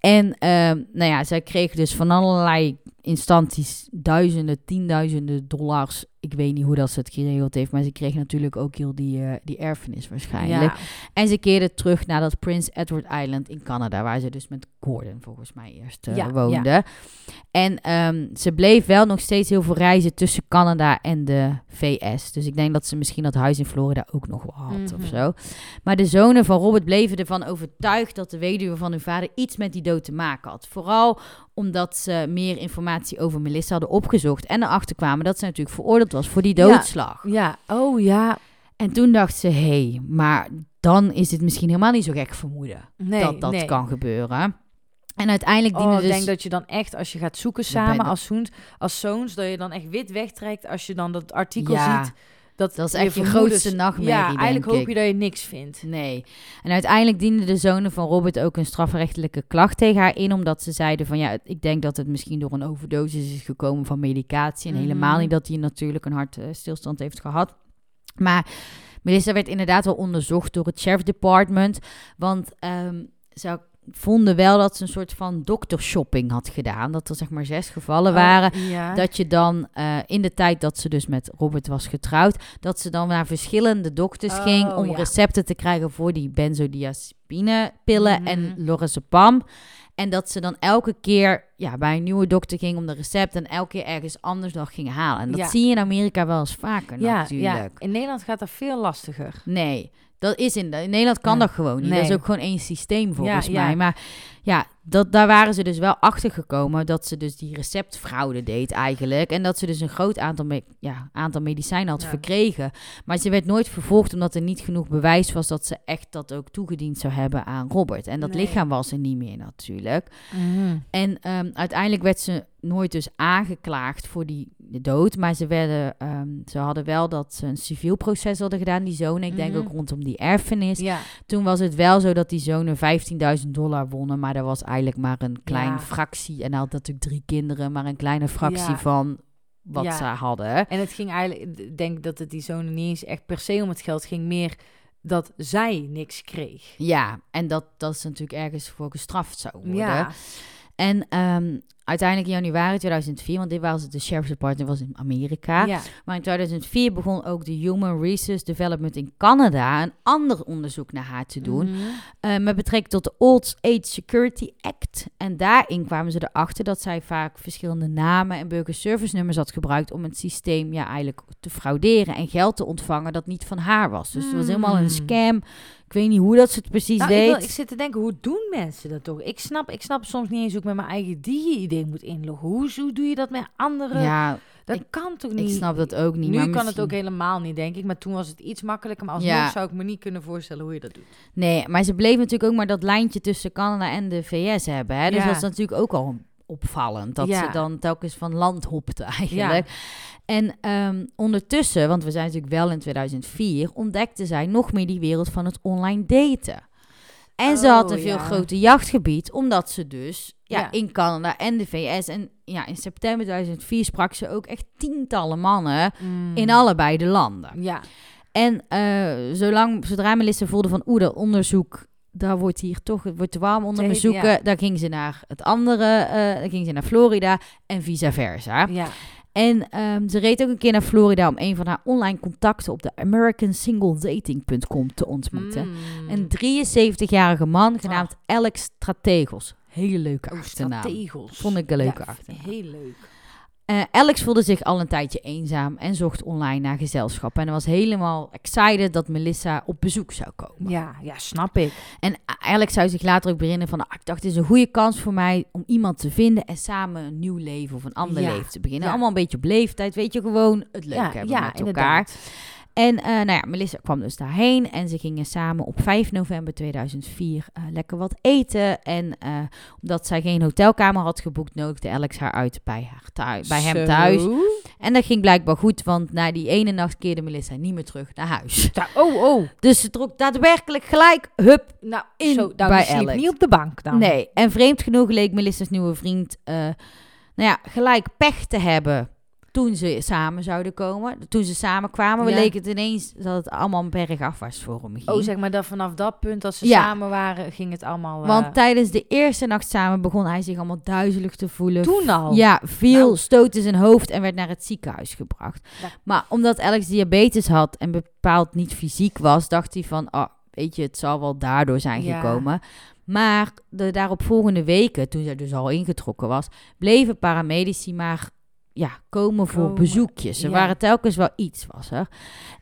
En ehm, nou ja, zij kreeg dus van allerlei instanties duizenden, tienduizenden dollars. Ik weet niet hoe dat ze het geregeld heeft, maar ze kreeg natuurlijk ook heel die, eh, die erfenis waarschijnlijk. ja. En ze keerde terug naar dat Prince Edward Island in Canada, waar ze dus met Gordon volgens mij eerst eh, Ja, woonde. En ehm, ze bleef wel nog steeds heel veel reizen tussen Canada en de VS. Dus ik denk dat ze misschien dat huis in Florida ook nog wel had of Mhm. zo. Maar de zonen van Robert bleven ervan overtuigd dat de weduwe van hun vader iets met die dood te maken had. Vooral omdat ze meer informatie over Melissa hadden opgezocht en erachter kwamen dat ze natuurlijk veroordeeld was voor die Ja. doodslag. ja, oh ja. En toen dacht ze, hé, hey, maar dan is het misschien helemaal niet zo gek vermoeden Nee, dat dat nee. kan gebeuren. En uiteindelijk Oh, diende ik dus... denk dat je dan echt, als je gaat zoeken samen als zoons, als zoons, dat je dan echt wit wegtrekt als je dan dat artikel Ja, ziet. Dat, dat is echt je grootste nachtmerrie, Ja, denk eigenlijk hoop ik. je dat je niks vindt. Nee. En uiteindelijk dienden de zonen van Robert ook een strafrechtelijke klacht tegen haar in, omdat ze zeiden van ja, ik denk dat het misschien door een overdosis is gekomen van medicatie en Mhm. helemaal niet dat hij natuurlijk een hartstilstand heeft gehad. Maar Melissa werd inderdaad wel onderzocht door het sheriff department, want ehm, ze vonden wel dat ze een soort van doktershopping had gedaan, dat er zeg maar zes gevallen waren. Oh, ja. Dat je dan eh, in de tijd dat ze dus met Robert was getrouwd, dat ze dan naar verschillende dokters Oh, ging om ja. recepten te krijgen voor die benzodiazepine-pillen Mhm. en lorazepam. En dat ze dan elke keer ja, bij een nieuwe dokter ging om de recept en elke keer ergens anders nog ging halen. En dat Ja. zie je in Amerika wel eens vaker ja, natuurlijk. ja, in Nederland gaat dat veel lastiger. Nee, dat is in, in Nederland kan Ja. dat gewoon niet. Nee. Dat is ook gewoon één systeem volgens Ja, ja. mij. Maar ja, dat, daar waren ze dus wel achter gekomen dat ze dus die receptfraude deed eigenlijk. En dat ze dus een groot aantal, me- ja, aantal medicijnen had verkregen. Maar ze werd nooit vervolgd omdat er niet genoeg bewijs was dat ze echt dat ook toegediend zou hebben aan Robert. En dat Nee. lichaam was er niet meer natuurlijk. En ehm, uiteindelijk werd ze nooit dus aangeklaagd voor die dood. Maar ze, werden, ehm, ze hadden wel dat ze een civiel proces hadden gedaan, die zonen. Ik denk Mhm. ook rondom die erfenis. Ja, Toen was het wel zo dat die zonen 15.000 dollar wonnen. Maar dat was eigenlijk maar een klein Ja. fractie. En hij had natuurlijk drie kinderen, maar een kleine fractie Ja. van wat ze hadden. en het ging eigenlijk, ik denk dat het die zonen niet eens echt per se om het geld ging, meer dat zij niks kreeg. Ja, en dat, dat is natuurlijk ergens voor gestraft zou worden. Ja. En ehm, uiteindelijk in januari 2004, want dit was het de Sheriff's Department, was in Amerika. ja. Maar in 2004 begon ook de Human Resource Development in Canada een ander onderzoek naar haar te doen. Mhm. eh, met betrekking tot de Old Age Security Act. En daarin kwamen ze erachter dat zij vaak verschillende namen en burgerservice nummers had gebruikt om het systeem ja, eigenlijk te frauderen en geld te ontvangen dat niet van haar was. Dus het was helemaal Hmm. een scam. Ik weet niet hoe dat ze het precies Nou, ik, deed. wil- ik zit te denken, hoe doen mensen dat toch? Ik snap, ik snap soms niet eens hoe ik met mijn eigen digi-idee moet inloggen. Hoe, hoe doe je dat met anderen? ja, dat ik- kan toch niet? ik snap dat ook niet. nu maar kan het ook helemaal niet, denk ik. Maar toen was het iets makkelijker. Maar alsnog Ja. zou ik me niet kunnen voorstellen hoe je dat doet. Nee, maar ze bleef natuurlijk ook maar dat lijntje tussen Canada en de VS hebben. Hè? Dus Ja. dat is natuurlijk ook al opvallend. Dat Ja. ze dan telkens van land hopte eigenlijk. En ehm, ondertussen, want we zijn natuurlijk wel in 2004, ontdekte zij nog meer die wereld van het online daten. En ze had Oh, een veel ja. groter jachtgebied, omdat ze dus ja, Ja. in Canada en de VS... en ja, in september 2004 sprak ze ook echt tientallen mannen Mm. in allebei de landen. Ja. En eh, zolang, zodra Melissa voelde van, oeh, dat onderzoek, daar wordt hier toch, het wordt te warm onder heet, zoeken. ja. Dan ging ze naar het andere, eh dan ging ze naar Florida en vice versa. Ja. En ehm, ze reed ook een keer naar Florida om een van haar online contacten op de AmericanSingleDating.com te ontmoeten. Mm. Een 73-jarige man genaamd Alex Strategos. Hele leuke Oh, achternaam. strategels. Vond ik een leuke Ja, achternaam. Heel leuk. Eh, Alex voelde zich al een tijdje eenzaam en zocht online naar gezelschap. En hij was helemaal excited dat Melissa op bezoek zou komen. Ja, ja, snap ik. En Alex zou zich later ook beginnen van... "Ah, ik dacht, het is een goede kans voor mij om iemand te vinden... en samen een nieuw leven of een ander Ja, leven te beginnen. ja. Allemaal een beetje op leeftijd, weet je, gewoon het leuk ja, hebben ja, met elkaar. inderdaad. En eh, nou ja, Melissa kwam dus daarheen en ze gingen samen op 5 november 2004 eh, lekker wat eten. En eh, omdat zij geen hotelkamer had geboekt, nodigde Alex haar uit bij, haar thuis, bij hem Zo. thuis. En dat ging blijkbaar goed, want na die ene nacht keerde Melissa niet meer terug naar huis. Oh, oh. Dus ze trok daadwerkelijk gelijk, hup, Nou, In zo, bij Alex. niet op de bank dan. Nee, en vreemd genoeg leek Melissa's nieuwe vriend, nou ja, gelijk pech te hebben toen ze samen zouden komen. Toen ze samen kwamen, Ja. leek het ineens dat het allemaal een berg afwaarts voor hem ging. Oh, zeg maar dat vanaf dat punt, als ze Ja. samen waren, ging het allemaal... eh, Want tijdens de eerste nacht samen begon hij zich allemaal duizelig te voelen. toen al? Ja, veel Nou. stoot in zijn hoofd en werd naar het ziekenhuis gebracht. Ja. Maar omdat Alex diabetes had en bepaald niet fysiek was, dacht hij van, oh, weet je, het zal wel daardoor zijn gekomen. Maar de daaropvolgende weken, toen zij dus al ingetrokken was, bleven paramedici maar ja, komen voor bezoekjes. Er ja. waren telkens wel iets, was er.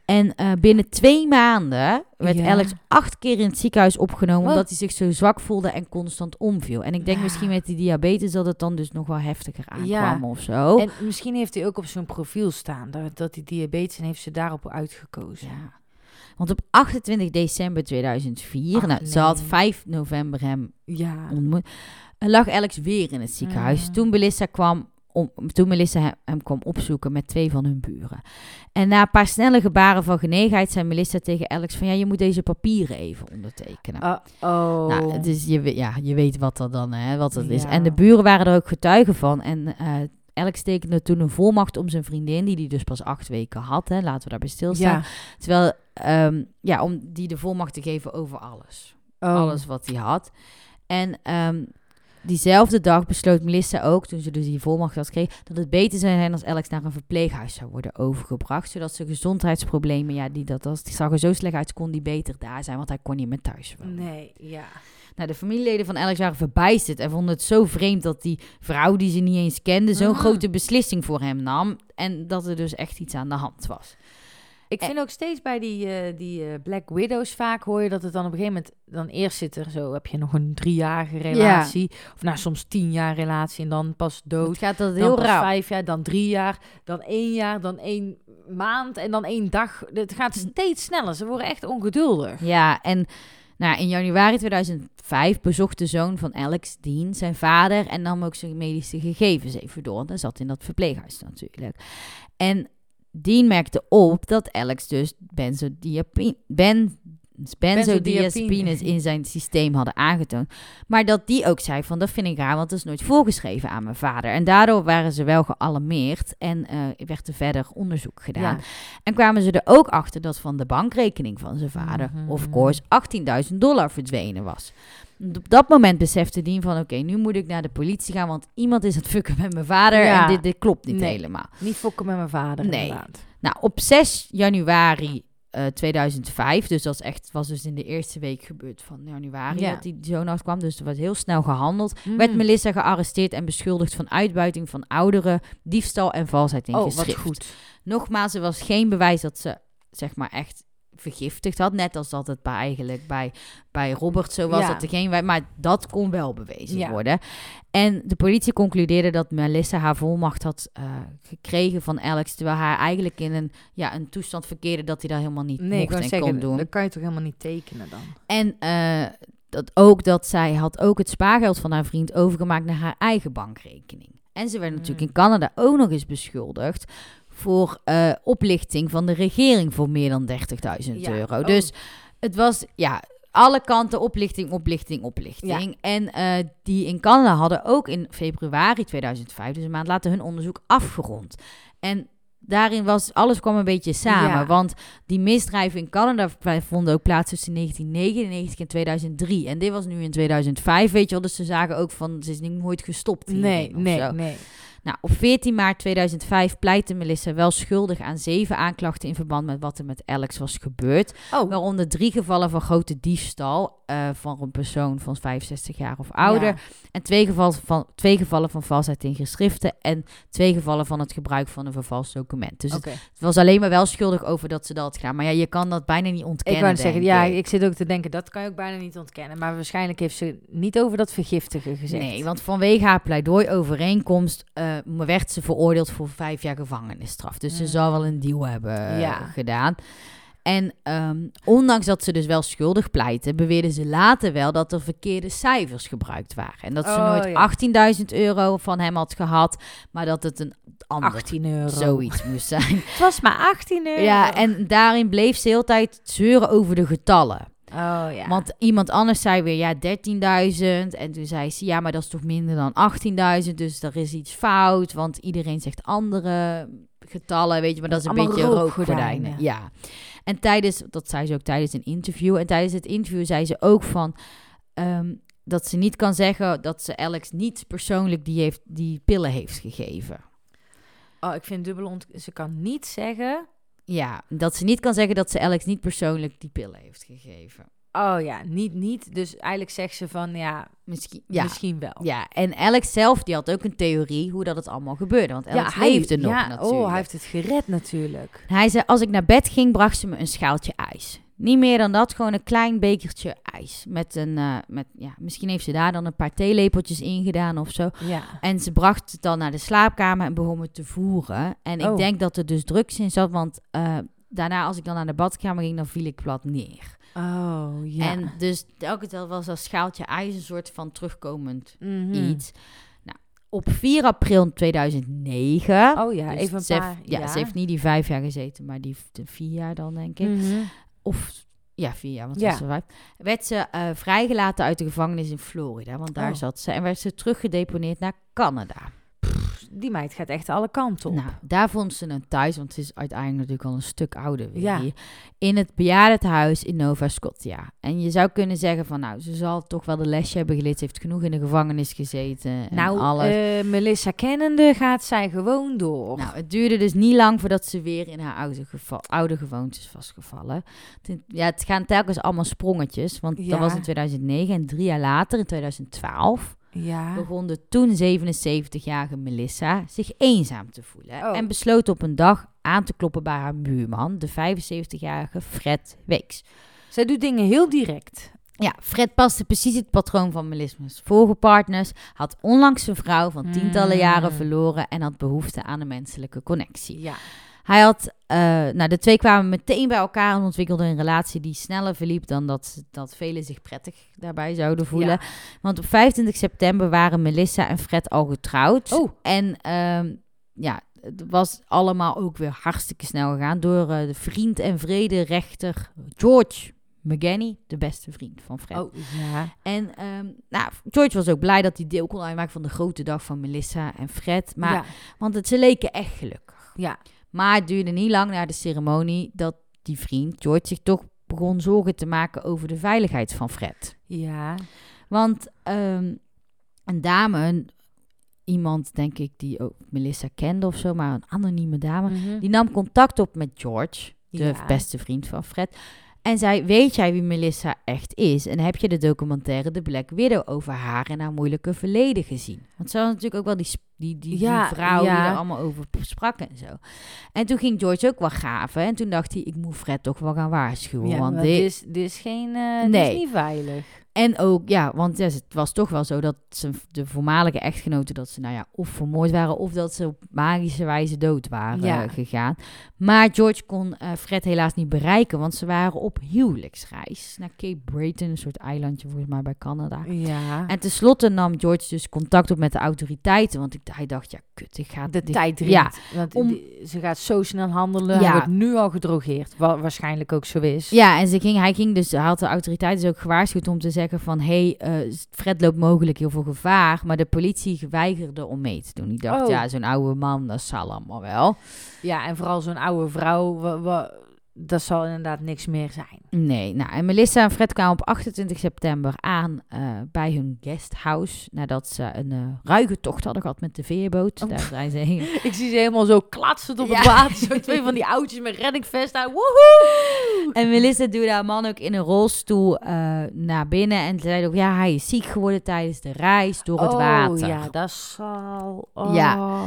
En eh, binnen twee maanden werd Ja. Alex acht keer in het ziekenhuis opgenomen... Wat? omdat hij zich zo zwak voelde en constant omviel. En ik denk Ja. misschien met die diabetes dat het dan dus nog wel heftiger aankwam of zo. En misschien heeft hij ook op zijn profiel staan dat, dat hij diabetes en heeft ze daarop uitgekozen. Ja. Want op 28 december 2004, Ach, nou, ze had nee. 5 november hem Ja. ontmoet, lag Alex weer in het ziekenhuis. Toen Melissa kwam om, toen Melissa hem, kwam opzoeken met twee van hun buren. En na een paar snelle gebaren van genegenheid zei Melissa tegen Alex van ja, je moet deze papieren even ondertekenen. Uh, oh. Nou, het is, je, ja, je weet wat er dan, hè, wat het is. Ja. En de buren waren er ook getuigen van. En eh Alex tekende toen een volmacht om zijn vriendin, die die dus pas acht weken had. Hè, laten we daarbij stilstaan. ja. Terwijl, ehm, ja, om die de volmacht te geven over alles. Oh. Alles wat hij had. En ehm, diezelfde dag besloot Melissa ook, toen ze dus die volmacht had gekregen, dat het beter zou zijn als Alex naar een verpleeghuis zou worden overgebracht. Zodat zijn gezondheidsproblemen, ja, die, dat, dat, die zag er zo slecht uit, kon die beter daar zijn, want hij kon niet meer thuis wonen. Nee, ja. Nou, de familieleden van Alex waren verbijsterd en vonden het zo vreemd dat die vrouw die ze niet eens kende zo'n Ah. grote beslissing voor hem nam. En dat er dus echt iets aan de hand was. Ik vind ook steeds bij die, eh, die eh, Black Widows vaak hoor je dat het dan op een gegeven moment... Dan eerst zit er zo, heb je nog een driejarige relatie. Of nou, soms tien jaar relatie en dan pas dood. Het gaat dat heel raar. vijf jaar, dan drie jaar, dan één jaar, dan één maand en dan één dag. Het gaat Hm. steeds sneller. Ze worden echt ongeduldig. Ja, en nou, in januari 2005 bezocht de zoon van Alex, Dean, zijn vader en nam ook zijn medische gegevens even door. Want hij zat in dat verpleeghuis natuurlijk. En Dean merkte op dat Alex dus benzodiapi- ben, benzodiazepines in zijn systeem hadden aangetoond. Maar dat die ook zei van, dat vind ik raar, want dat is nooit voorgeschreven aan mijn vader. En daardoor waren ze wel gealarmeerd en eh, werd er verder onderzoek gedaan. Ja. En kwamen ze er ook achter dat van de bankrekening van zijn vader, Mhm. of course, 18.000 dollar verdwenen was. Op dat moment besefte Dien van, oké, nu moet ik naar de politie gaan, want iemand is aan het fucken met mijn vader Ja. en dit, dit klopt niet Nee. helemaal. Niet fokken met mijn vader, Nee. inderdaad. Nou, op 6 januari eh, 2005, dus dat is echt, was dus in de eerste week gebeurd van januari Ja. dat die zoon uitkwam. Dus er was heel snel gehandeld. Mhm. Werd Melissa gearresteerd en beschuldigd van uitbuiting van ouderen, diefstal en valsheid in Oh, wat geschrift. goed. Nogmaals, er was geen bewijs dat ze zeg maar echt vergiftigd had. Net als dat het bij, eigenlijk bij, bij Robert zo was. Ja. Dat er geen, wij- maar dat kon wel bewezen Ja. worden. En de politie concludeerde dat Melissa haar volmacht had eh, gekregen van Alex. Terwijl haar eigenlijk in een, ja, een toestand verkeerde dat hij dat helemaal niet Nee, mocht en kon doen. dat kan je toch helemaal niet tekenen dan? En eh, dat ook dat zij had ook het spaargeld van haar vriend overgemaakt naar haar eigen bankrekening. En ze werd natuurlijk Mm. in Canada ook nog eens beschuldigd voor eh, oplichting van de regering voor meer dan 30.000 Ja, euro. oh. Dus het was ja alle kanten oplichting, oplichting, oplichting. En eh, die in Canada hadden ook in februari 2005, dus een maand later, hun onderzoek afgerond. En daarin was alles kwam een beetje samen. Ja. Want die misdrijven in Canada vonden ook plaats tussen 1999 en 2003. En dit was nu in 2005, weet je wel. Dus ze zagen ook van, ze is niet nooit gestopt Nee, nee, zo. nee. Nou, op 14 maart 2005 pleitte Melissa wel schuldig aan zeven aanklachten in verband met wat er met Alex was gebeurd. Oh, Waaronder drie gevallen van grote diefstal eh, van een persoon van 65 jaar of ouder. Ja. En twee gevallen, van, twee gevallen van valsheid in geschriften. En twee gevallen van het gebruik van een vervalst document. Dus het was alleen maar wel schuldig over dat ze dat gedaan. Maar ja, je kan dat bijna niet ontkennen. Ik wou zeggen, ja, ik. zit ook te denken, dat kan je ook bijna niet ontkennen. Maar waarschijnlijk heeft ze niet over dat vergiftigen gezegd. Nee, want vanwege haar pleidooi-overeenkomst eh, werd ze veroordeeld voor vijf jaar gevangenisstraf. Dus ze Mm. zal wel een deal hebben eh, Ja. gedaan. En ehm, ondanks dat ze dus wel schuldig pleitte, beweerde ze later wel dat er verkeerde cijfers gebruikt waren. En dat ze Oh, nooit ja. 18.000 euro van hem had gehad, maar dat het een ander 18 euro. zoiets moest zijn. Het was maar 18 euro. ja, en daarin bleef ze heel tijd zeuren over de getallen. Oh ja. Want iemand anders zei weer, ja, 13.000. En toen zei ze, ja, maar dat is toch minder dan 18.000. Dus er is iets fout, want iedereen zegt andere getallen, weet je. Maar dat is een Allemaal beetje rookgordijnen. rookgordijnen. Ja. En tijdens, dat zei ze ook tijdens een interview. En tijdens het interview zei ze ook van... ehm, dat ze niet kan zeggen dat ze Alex niet persoonlijk die, heeft, die pillen heeft gegeven. Oh, ik vind dubbel ont... Ze kan niet zeggen... Ja, dat ze niet kan zeggen dat ze Alex niet persoonlijk die pillen heeft gegeven. Oh ja, niet, niet. Dus eigenlijk zegt ze van, ja, Misschien, ja. misschien wel. Ja, en Alex zelf die had ook een theorie hoe dat het allemaal gebeurde. Want Alex leefde nog ja, natuurlijk. Oh, hij heeft het gered natuurlijk. Hij zei, als ik naar bed ging, bracht ze me een schaaltje ijs. Niet meer dan dat, gewoon een klein bekertje ijs. Met een, eh, met, ja, misschien heeft ze daar dan een paar theelepeltjes in gedaan of zo. Ja. En ze bracht het dan naar de slaapkamer en begon me te voeren. En ik Oh. denk dat er dus drugs in zat, want eh, daarna als ik dan naar de badkamer ging, dan viel ik plat neer. Oh, ja. En dus elke keer was dat schaaltje ijs een soort van terugkomend Mhm. iets. Nou, op 4 april 2009. Oh ja, dus even een ze heeft- paar ja, ze heeft niet die vijf jaar gezeten, maar die vier jaar dan, denk ik. Mhm. Of ja, vier jaar, want Ja. vijf. Werd ze eh, vrijgelaten uit de gevangenis in Florida, want daar Oh. zat ze. En werd ze teruggedeponeerd naar Canada. Die meid gaat echt alle kanten op. Nou, daar vond ze een thuis, want ze is uiteindelijk natuurlijk al een stuk ouder weer Ja. In het bejaardentehuis in Nova Scotia. En je zou kunnen zeggen van, nou, ze zal toch wel de lesje hebben geleerd. Ze heeft genoeg in de gevangenis gezeten en nou, alles. eh, Melissa kennende gaat zij gewoon door. Nou, het duurde dus niet lang voordat ze weer in haar oude, geva- oude gewoontes vastgevallen. Ja, het gaan telkens allemaal sprongetjes. Want Ja. dat was in 2009 en drie jaar later, in 2012, ja. begon de toen 77-jarige Melissa zich eenzaam te voelen. Oh. En besloot op een dag aan te kloppen bij haar buurman, de 75-jarige Fred Weeks. Zij doet dingen heel direct. Ja, Fred paste precies het patroon van Melisma's vorige partners, had onlangs zijn vrouw van tientallen Mm. jaren verloren en had behoefte aan een menselijke connectie. Ja. Hij had, eh, nou, de twee kwamen meteen bij elkaar en ontwikkelden een relatie die sneller verliep dan dat, dat velen zich prettig daarbij zouden voelen. Ja. Want op 25 september waren Melissa en Fred al getrouwd. Oh. En ehm, ja, het was allemaal ook weer hartstikke snel gegaan door eh, de vriend en vrederechter George McGanny, de beste vriend van Fred. Oh, ja. En ehm, nou, George was ook blij dat hij deel kon uitmaken van de grote dag van Melissa en Fred. Maar, ja. Want het, ze leken echt gelukkig. Ja. Maar het duurde niet lang na de ceremonie dat die vriend, George, zich toch begon zorgen te maken over de veiligheid van Fred. Ja. Want ehm, een dame, iemand denk ik die ook Melissa kende of zo, maar een anonieme dame, Mhm. die nam contact op met George, de Ja. beste vriend van Fred. En zei, weet jij wie Melissa echt is? En heb je de documentaire The Black Widow over haar en haar moeilijke verleden gezien? Want ze had natuurlijk ook wel die, die, die, die Ja, vrouw die er allemaal over sprak en zo. En toen ging George ook wel gaven. En toen dacht hij, ik moet Fred toch wel gaan waarschuwen. Ja, want dit, dit is, dit is geen... eh, dit Nee. is niet veilig. En ook, ja, want ja, het was toch wel zo dat ze, de voormalige echtgenoten, dat ze nou ja, of vermoord waren of dat ze op magische wijze dood waren Ja. gegaan. Maar George kon eh, Fred helaas niet bereiken, want ze waren op huwelijksreis naar Cape Breton, een soort eilandje volgens mij bij Canada. Ja. En tenslotte nam George dus contact op met de autoriteiten, want ik, hij dacht, ja, kut, ik ga de dit- tijd dringt. Ja, Want om- die- ze gaat zo snel handelen. Ja. Hij wordt nu al gedrogeerd. Wat waarschijnlijk ook zo is. Ja, en ze ging, hij ging dus, hij had de autoriteiten dus ook gewaarschuwd om te zeggen van, hé, hey, eh, Fred loopt mogelijk heel veel gevaar, maar de politie weigerde om mee te doen. Die dacht, Oh. ja, zo'n oude man, dat zal allemaal wel. Ja, en vooral zo'n oude vrouw. dat zal inderdaad niks meer zijn. Nee, nou, en Melissa en Fred kwamen op 28 september aan eh, bij hun guesthouse, nadat ze een eh ruige tocht hadden gehad met de veerboot. Oh. Daar zijn ze heen. Ik zie ze helemaal zo klatsend op het Ja. water. Zo twee van die oudjes met reddingvest aan. Woehoe! En Melissa duwde haar man ook in een rolstoel eh, naar binnen en zei ook, ja, hij is ziek geworden tijdens de reis door het oh, water. ja, dat zal... Oh. Ja.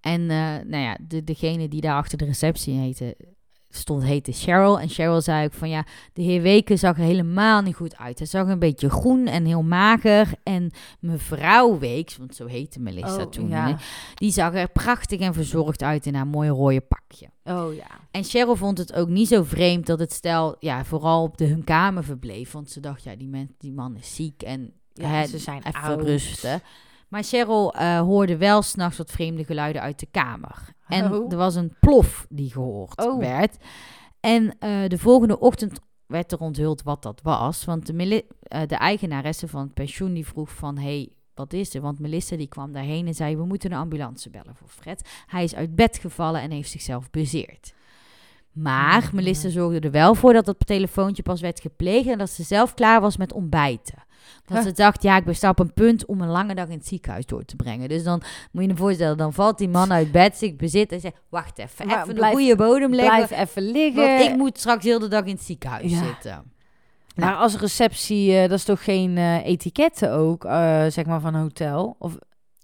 En eh, nou ja, de, degene die daar achter de receptie heette, stond, heette Cheryl. En Cheryl zei ook van ja, de heer Weken zag er helemaal niet goed uit. Hij zag een beetje groen en heel mager. En mevrouw Weeks, want zo heette Melissa Oh, toen, ja. hè, die zag er prachtig en verzorgd uit in haar mooie rode pakje. Oh ja. En Cheryl vond het ook niet zo vreemd dat het stel ja, vooral op de, hun kamer verbleef. Want ze dacht, ja, die, man, die man is ziek en Ja, hè, ze zijn even oud. rusten. Maar Cheryl eh, hoorde wel s'nachts wat vreemde geluiden uit de kamer. En Oh. er was een plof die gehoord Oh. werd. En eh, de volgende ochtend werd er onthuld wat dat was. Want de, eh, de eigenaresse van het pensioen die vroeg van... Hey, wat is er? Want Melissa die kwam daarheen en zei... we moeten een ambulance bellen voor Fred. Hij is uit bed gevallen en heeft zichzelf bezeerd. Maar Mhm. Melissa zorgde er wel voor dat dat telefoontje pas werd gepleegd... en dat ze zelf klaar was met ontbijten. Dat ze dacht, ja, ik ben sta op een punt om een lange dag in het ziekenhuis door te brengen. Dus dan moet je je voorstellen, dan valt die man uit bed, zich bezit en zegt, wacht even, Maar even blijf- de goede bodem leggen. Blijf even liggen. Want ik moet straks heel de dag in het ziekenhuis Ja. zitten. Maar als receptie, eh, dat is toch geen eh etiketten ook, eh, zeg maar, van een hotel? Of,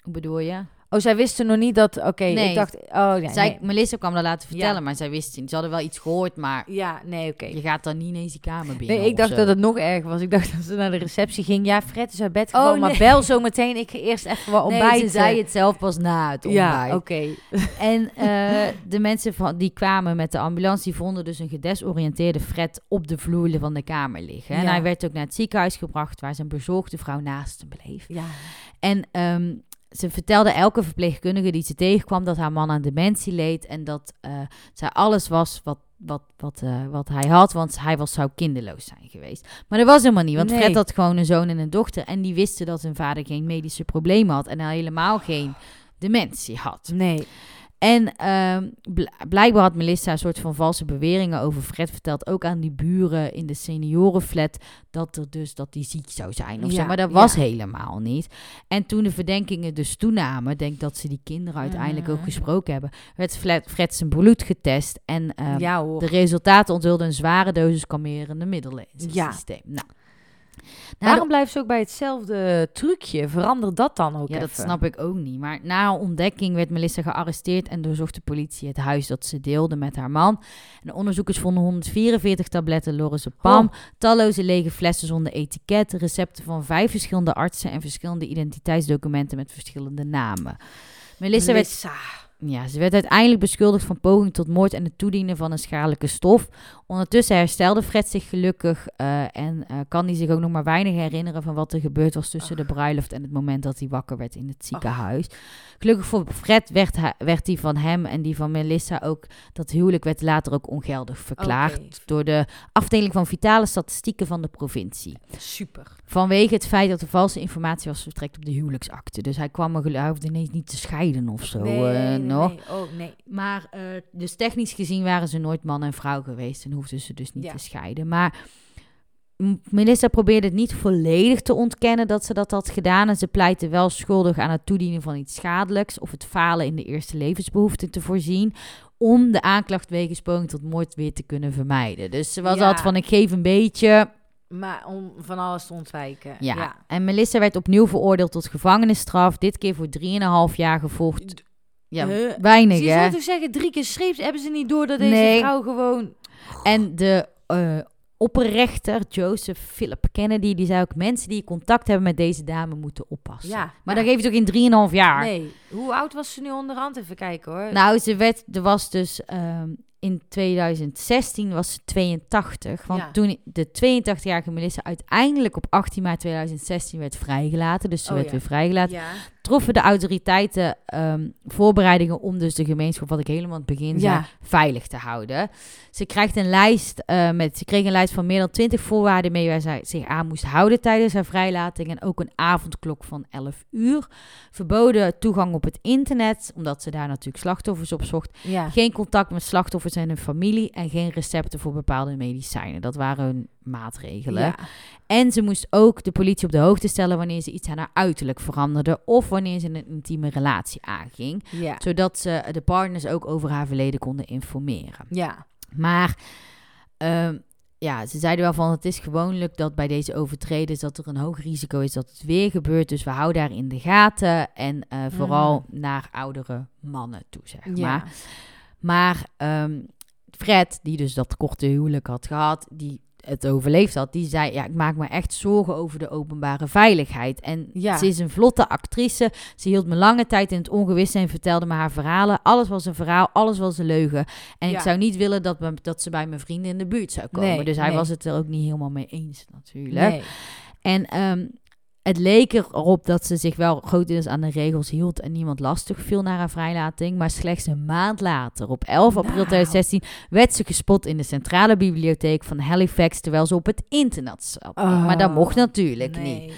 Hoe bedoel je? Oh, zij wisten nog niet dat... Oké, Nee. ik dacht... Oh, ja, Zij, nee. Melissa kwam dat laten vertellen, Ja. maar zij wist niet. Ze hadden wel iets gehoord, maar Ja, nee, oké. je gaat dan niet ineens die kamer binnen. Nee, ik dacht zo. dat het nog erger was. Ik dacht dat ze naar de receptie ging. Ja, Fred is uit bed Oh, gevallen, maar nee. bel zo meteen. Ik ga eerst even wat Nee, ontbijten. ze zei het zelf pas na het ontbijt. Ja, oké. En eh, de mensen van, die kwamen met de ambulance, die vonden dus een gedesoriënteerde Fred op de vloer van de kamer liggen. En Ja. hij werd ook naar het ziekenhuis gebracht, waar zijn bezorgde vrouw naast hem bleef. Ja. En ehm, ze vertelde elke verpleegkundige die ze tegenkwam dat haar man aan dementie leed en dat eh, zij alles was wat, wat, wat, eh, wat hij had, want hij was, zou kinderloos zijn geweest. Maar dat was helemaal niet, want Nee. Fred had gewoon een zoon en een dochter en die wisten dat zijn vader geen medische problemen had en hij helemaal geen dementie had. Nee. En ehm, bl- blijkbaar had Melissa een soort van valse beweringen over Fred verteld. Ook aan die buren in de seniorenflat. Dat er dus dat die ziek zou zijn. Of zo. Ja, Maar dat ja. was helemaal niet. En toen de verdenkingen dus toenamen. Denk dat ze die kinderen uiteindelijk ook Mhm. gesproken hebben. Werd Fred, Fred zijn bloed getest. En ehm, ja de resultaten onthulden een zware dosis kalmerende middelen in zijn systeem. Nou, Waarom blijft ze ook bij hetzelfde trucje? Verander dat dan ook Ja, dat snap ik ook niet. Maar na ontdekking werd Melissa gearresteerd en doorzocht de politie het huis dat ze deelde met haar man. En de onderzoekers vonden 144 tabletten lorazepam, talloze lege flessen zonder etiket, recepten van vijf verschillende artsen en verschillende identiteitsdocumenten met verschillende namen. Melissa werd Melissa. Ja, ze werd uiteindelijk beschuldigd van poging tot moord en het toedienen van een schadelijke stof. Ondertussen herstelde Fred zich gelukkig eh, en eh, kan hij zich ook nog maar weinig herinneren van wat er gebeurd was tussen de bruiloft en het moment dat hij wakker werd in het ziekenhuis. Gelukkig voor Fred werd, hij, werd die van hem en die van Melissa ook, dat huwelijk werd later ook ongeldig verklaard door de afdeling van vitale statistieken van de provincie. Super. Vanwege het feit dat er valse informatie was verstrekt op de huwelijksakte. Dus hij kwam er, gelu- hij hoefde ineens niet te scheiden of zo nee, eh, nee, nog. nee. Oh, nee. Maar eh, dus technisch gezien waren ze nooit man en vrouw geweest en hoefden ze dus niet Ja. te scheiden. Maar M- Melissa probeerde het niet volledig te ontkennen dat ze dat had gedaan. En ze pleitte wel schuldig aan het toedienen van iets schadelijks of het falen in de eerste levensbehoeften te voorzien. Om de aanklacht wegens poging tot moord weer te kunnen vermijden. Dus ze was Ja. altijd van ik geef een beetje. Maar om van alles te ontwijken. Ja. ja. En Melissa werd opnieuw veroordeeld tot gevangenisstraf. Dit keer voor 3,5 jaar gevolgd. Ja, Huh? weinig Je hè. zou toch zeggen, drie keer schreef ze- Hebben ze niet door dat deze Nee. vrouw gewoon... En de eh, opperrechter, Joseph Philip Kennedy, die zei ook... mensen die contact hebben met deze dame moeten oppassen. Ja. Maar ja. dan geef je toch in 3,5 jaar? Nee. Hoe oud was ze nu onderhand? Even kijken hoor. Nou, ze werd, er was dus ehm, in 2016 was ze 82. Want Ja. toen de 82-jarige Melissa uiteindelijk op 18 maart 2016 werd vrijgelaten. Dus ze Oh, werd ja. weer vrijgelaten. Troffen de autoriteiten ehm, voorbereidingen om dus de gemeenschap, wat ik helemaal aan het begin zei, Ja. veilig te houden. Ze krijgt een lijst eh, met, ze kreeg een lijst van meer dan 20 voorwaarden mee waar zij zich aan moest houden tijdens haar vrijlating. En ook een avondklok van 11 uur. Verboden toegang op het internet, omdat ze daar natuurlijk slachtoffers op zocht. Ja. Geen contact met slachtoffers en hun familie. En geen recepten voor bepaalde medicijnen. Dat waren hun maatregelen. Ja. En ze moest ook de politie op de hoogte stellen wanneer ze iets aan haar uiterlijk veranderde. Of wanneer ze een intieme relatie aanging. Ja. Zodat ze de partners ook over haar verleden konden informeren. Ja. Maar ehm, ja, ze zeiden wel van het is gewoonlijk dat bij deze overtreders dat er een hoog risico is dat het weer gebeurt. Dus we houden daar in de gaten. En eh, vooral naar oudere mannen toe, zeg maar. Ja. Maar ehm, Fred, die dus dat korte huwelijk had gehad, die het overleefd had, die zei: Ja, ik maak me echt zorgen over de openbare veiligheid. En Ja. ze is een vlotte actrice. Ze hield me lange tijd in het ongewisse en vertelde me haar verhalen. Alles was een verhaal, alles was een leugen. En Ja. ik zou niet willen dat, me- dat ze bij mijn vrienden in de buurt zou komen. Nee, dus hij nee. was het er ook niet helemaal mee eens, natuurlijk. Nee. En ehm, het leek erop dat ze zich wel grotendeels aan de regels hield en niemand lastig viel naar haar vrijlating. Maar slechts een maand later, op 11 april Nou. 2016, werd ze gespot in de centrale bibliotheek van Halifax terwijl ze op het internet zat. Oh, maar dat mocht natuurlijk niet.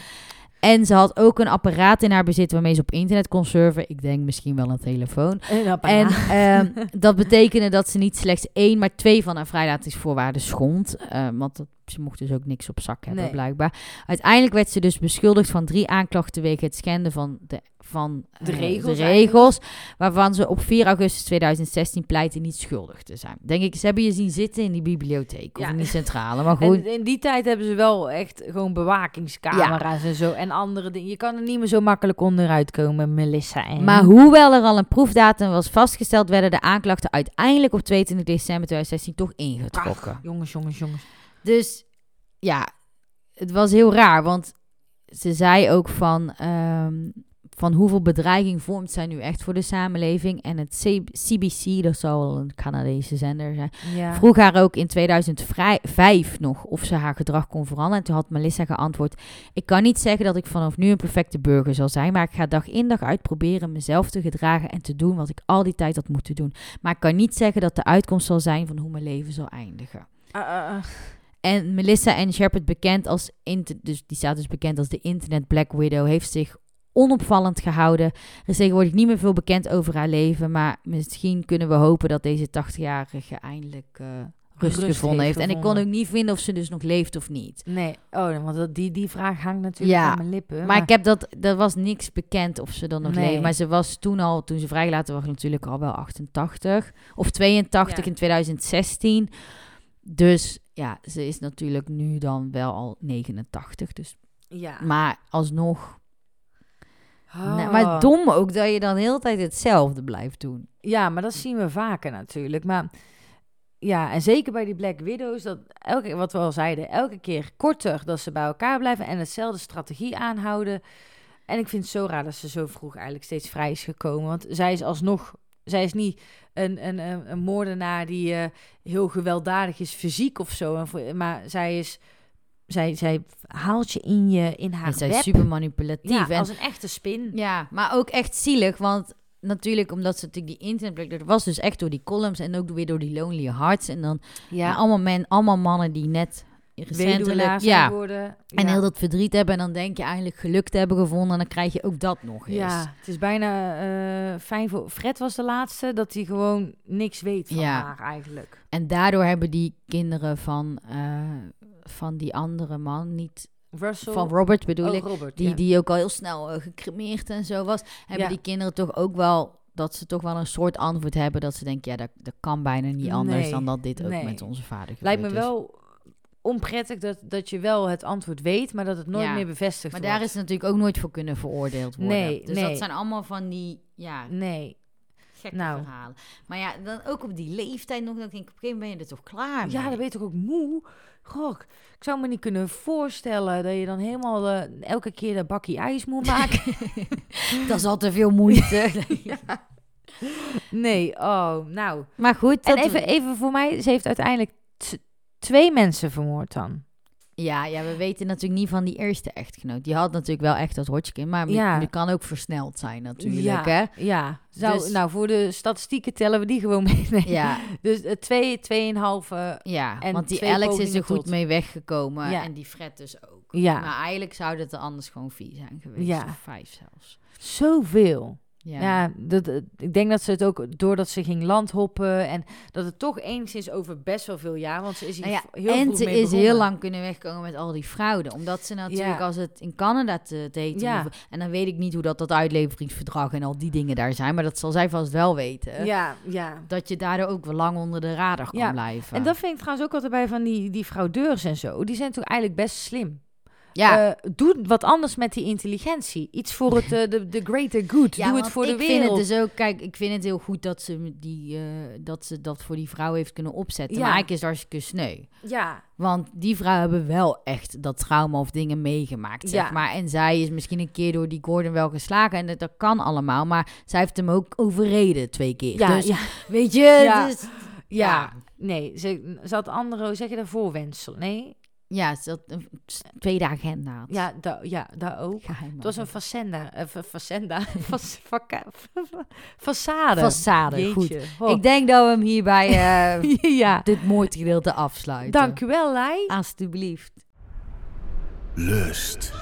En ze had ook een apparaat in haar bezit waarmee ze op internet kon surfen. Ik denk misschien wel een telefoon. Een En ehm, dat betekende dat ze niet slechts één, maar twee van haar vrijlatingsvoorwaarden schond. Eh, want dat, ze mocht dus ook niks op zak hebben, Nee. blijkbaar. Uiteindelijk werd ze dus beschuldigd van drie aanklachten wegen het schenden van de, van, De eh, regels regels, Waarvan ze op 4 augustus 2016 pleitte niet schuldig te zijn. Denk ik, ze hebben je zien zitten in die bibliotheek of in die centrale. Maar goed, En in die tijd hebben ze wel echt gewoon bewakingscamera's en zo. En andere dingen. Je kan er niet meer zo makkelijk onderuit komen, Melissa. En... Maar hoewel er al een proefdatum was vastgesteld, werden de aanklachten uiteindelijk op 22 december 2016 toch ingetrokken. Ach, jongens, jongens, jongens. Dus ja, het was heel raar, want ze zei ook van, ehm, van hoeveel bedreiging vormt zij nu echt voor de samenleving. En het CBC, dat zal wel een Canadese zender zijn, Ja. vroeg haar ook in 2005 nog of ze haar gedrag kon veranderen. En toen had Melissa geantwoord, ik kan niet zeggen dat ik vanaf nu een perfecte burger zal zijn, maar ik ga dag in dag uit proberen mezelf te gedragen en te doen wat ik al die tijd had moeten doen. Maar ik kan niet zeggen dat de uitkomst zal zijn van hoe mijn leven zal eindigen. Ah, ah, ah. En Melissa Ann Shepard, bekend als dus die staat dus bekend als de Internet Black Widow, heeft zich onopvallend gehouden. Er is tegenwoordig niet meer veel bekend over haar leven, maar misschien kunnen we hopen dat deze 80-jarige eindelijk eh, rust, Rust gevonden heeft. En ik kon ook niet vinden of ze dus nog leeft of niet. Nee, oh, want dat- die, die vraag hangt natuurlijk Ja, aan mijn lippen. Maar ik heb dat, er was niks bekend of ze dan nog Nee. leeft. Maar ze was toen al, toen ze vrijgelaten was, natuurlijk al wel 88 of 82 Ja. in 2016. Dus ja, ze is natuurlijk nu dan wel al 89. Dus Ja. Maar alsnog. Oh. Nee, maar dom ook dat je dan de hele tijd hetzelfde blijft doen. Ja, maar dat zien we vaker natuurlijk. Maar ja, en zeker bij die Black Widows, dat elke, wat we al zeiden, elke keer korter dat ze bij elkaar blijven en hetzelfde strategie aanhouden. En ik vind het zo raar dat ze zo vroeg eigenlijk steeds vrij is gekomen. Want zij is alsnog zij is niet een, een, een, een moordenaar die eh, heel gewelddadig is fysiek of zo. En voor- Maar zij is... Zij, zij haalt je in, je, in haar En zij web. is super manipulatief. ja, en, als een echte spin. ja, maar ook echt zielig, want natuurlijk omdat ze natuurlijk die internetplek... Dat was dus echt door die columns en ook weer door die Lonely Hearts. En dan ja. allemaal, men, allemaal mannen die net recentelijk... Ja, geworden. en heel dat verdriet hebben. En dan denk je eigenlijk geluk te hebben gevonden. En dan krijg je ook dat nog eens. Ja, het is bijna eh, fijn voor... Fred was de laatste, dat hij gewoon niks weet van Ja. haar eigenlijk. En daardoor hebben die kinderen van, eh, van die andere man, niet Russell... van Robert bedoel oh, ik, Robert, die, die ook al heel snel eh, gecremeerd en zo was, hebben die kinderen toch ook wel dat ze toch wel een soort antwoord hebben dat ze denken, ja, dat, dat kan bijna niet anders Nee, dan dat dit ook nee. met onze vader Lijkt me wel onprettig dat, dat je wel het antwoord weet, maar dat het nooit Ja, meer bevestigd Maar wordt. daar is natuurlijk ook nooit voor kunnen veroordeeld worden. Nee, dus nee. dat zijn allemaal van die, ja, Nee. gekke Nou. verhalen. Maar ja, dan ook op die leeftijd nog, dan denk ik, op een gegeven moment ben je er toch klaar Ja, dan ben je toch ook moe? Goh, ik zou me niet kunnen voorstellen dat je dan helemaal eh, elke keer dat bakje ijs moet maken. Dat is al te veel moeite. nee, oh, nou. Maar goed, En dat- even, even voor mij, ze heeft uiteindelijk twee mensen vermoord dan. Ja, ja, we weten natuurlijk niet van die eerste echtgenoot. Die had natuurlijk wel echt dat Hodgkin, maar Ja. die kan ook versneld zijn natuurlijk, ja, hè? ja. Zou, Dus- Nou, voor de statistieken tellen we die gewoon mee. Nee. Ja, Dus eh, twee, tweeënhalf, eh, ja En want die Alex is er goed tot. mee weggekomen Ja. en die Fred dus ook. ja, Maar eigenlijk zou het er anders gewoon vier zijn geweest, Ja. of vijf zelfs. zoveel. Ja, Ja, dat, dat- ik denk dat ze het ook doordat ze ging landhoppen en dat het toch enigszins over best wel veel jaar, want ze is hier Nou ja, heel en ze is begonnen. heel lang kunnen wegkomen met al die fraude. Omdat ze natuurlijk, Ja. als het in Canada te, Ja. hoeven- En dan weet ik niet hoe dat, dat uitleveringsverdrag en al die dingen daar zijn. Maar dat zal zij vast wel weten. Ja, ja. Dat je daardoor ook wel lang onder de radar kan Ja, blijven. En dat vind ik trouwens ook altijd bij van die, die fraudeurs en zo. Die zijn toch eigenlijk best slim. Ja, Eh, doe wat anders met die intelligentie. Iets voor het, eh, de, de greater good. Ja, doe het voor de ik wereld. vind het dus ook, kijk, ik vind het heel goed dat ze, die, eh, dat ze dat voor die vrouw heeft kunnen opzetten. Ja. Maar eigenlijk is hartstikke sneu. Ja, Want die vrouwen hebben wel echt dat trauma of dingen meegemaakt, zeg Ja. maar. En zij is misschien een keer door die Gordon wel geslagen. En dat, dat kan allemaal. Maar zij heeft hem ook overreden twee keer. ja, dus ja, weet je, Ja. dus- ja. Nee, ze, ze had andere, zeg je dat, voorwensel? Nee? Ja, had een tweede agenda. had. Ja, da, ja daar ook. Geheim. Het was een facenda. eh, fa- facenda. Façade. façade. Goed. Ik denk dat we hem hierbij eh, ja. dit moordgedeelte afsluiten. Dank u wel, Lai. Alsjeblieft. Lust.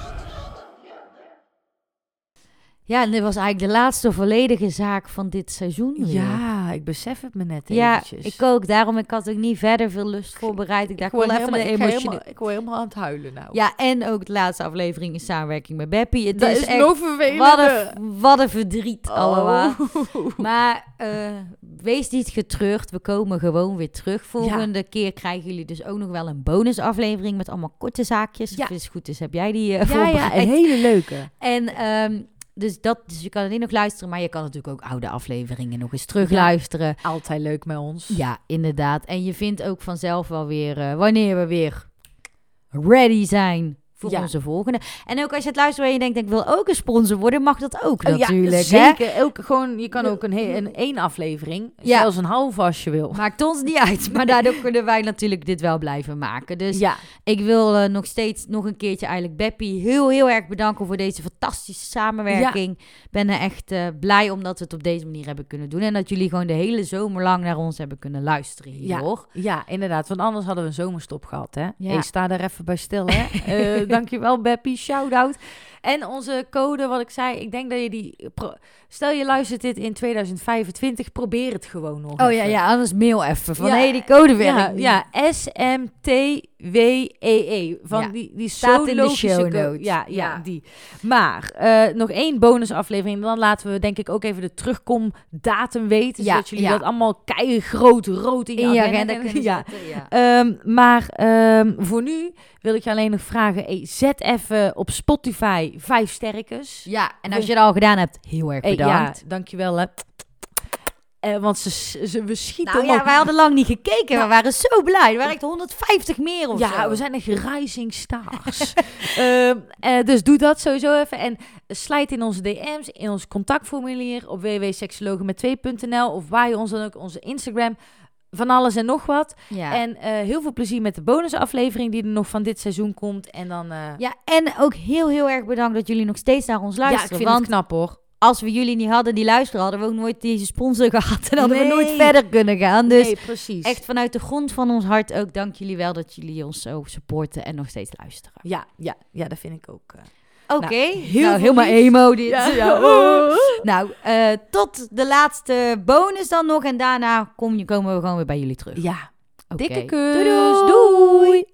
Ja, en dit was eigenlijk de laatste volledige zaak van dit seizoen. weer. Ja, ik besef het me net ja eventjes. ik ook. Daarom ik had ook niet verder veel lust voorbereid. Ik dacht, ik wil even helemaal, een ik, helemaal, ik aan het huilen nou. Ja, en ook de laatste aflevering in samenwerking met Beppie. Het dat is, is, echt... nog. Wat een, wat een verdriet allemaal. Oh. Maar eh, wees niet getreurd. We komen gewoon weer terug. Volgende keer krijgen jullie dus ook nog wel een bonusaflevering met allemaal korte zaakjes. Ja. Of als het goed is, heb jij die eh Ja, ja, voorbereid. een hele leuke. En ehm, dus, dat, dus je kan alleen nog luisteren, maar je kan natuurlijk ook oude afleveringen nog eens terugluisteren. Altijd leuk met ons. Ja, inderdaad. En je vindt ook vanzelf wel weer eh, wanneer we weer ready zijn voor Ja. onze volgende. En ook als je het luistert en je denkt, ik wil ook een sponsor worden, mag dat ook Oh, natuurlijk. ja, hè? zeker. Elke, gewoon, je kan ook een, he- een één aflevering, Ja. zelfs een half als je wil. Maakt ons niet uit, maar daardoor kunnen wij natuurlijk dit wel blijven maken. Dus ja, ik wil eh, nog steeds nog een keertje eigenlijk Beppie heel, heel erg bedanken voor deze fantastische samenwerking. Ik ben er echt eh, blij omdat we het op deze manier hebben kunnen doen. En dat jullie gewoon de hele zomer lang naar ons hebben kunnen luisteren hier, Ja. hoor. ja, inderdaad. Want anders hadden we een zomerstop gehad, hè? Ja. Hey, sta daar even bij stil, hè? Eh, dankjewel, Beppie. Shout-out. En onze code, wat ik zei, ik denk dat je die... Stel je luistert dit in 2025, probeer het gewoon nog Oh ja, even. ja, anders mail even van Ja, hey, die code werkt Ja, ja, S-M-T-W-E-E. Van Ja, die, die staat in de show notes. Ja, ja, die. Maar eh, nog één bonusaflevering. Dan laten we denk ik ook even de terugkomdatum weten. Zodat jullie dat allemaal keigroot rood in je, in je agenda, ja. Ja. Ehm, maar ehm, voor nu wil ik je alleen nog vragen. hey, zet even op Spotify vijf sterkens. ja, en als je dat al gedaan hebt, heel erg Hey, bedankt. ja, dankjewel. Hè. Eh, want ze, ze, we schieten Nou ja, wij hadden lang niet gekeken. Nou. we waren zo blij. Er waren echt 150 meer of Ja, zo. we zijn echt rising stars. Ehm, eh, dus doe dat sowieso even. En slijt in onze DM's, in ons contactformulier op www.seksologen met 2.nl of waar je ons dan ook onze Instagram. Van alles en nog wat. Ja. En eh, heel veel plezier met de bonusaflevering die er nog van dit seizoen komt. En dan... eh, ja, en ook heel, heel erg bedankt dat jullie nog steeds naar ons ja, luisteren. ik vind want het knap hoor. als we jullie niet hadden die luisteren, hadden we ook nooit deze sponsor gehad. En hadden we nooit verder kunnen gaan. Dus nee, precies. echt vanuit de grond van ons hart ook dank jullie wel dat jullie ons zo supporten en nog steeds luisteren. Ja, ja, ja, dat vind ik ook. eh. Oké, heel nou, veel helemaal emo dit. Ja. Ja, oh. Nou, eh, tot de laatste bonus dan nog. En daarna kom komen we gewoon weer bij jullie terug. ja, Oké. dikke kus. Doei, doei. doei.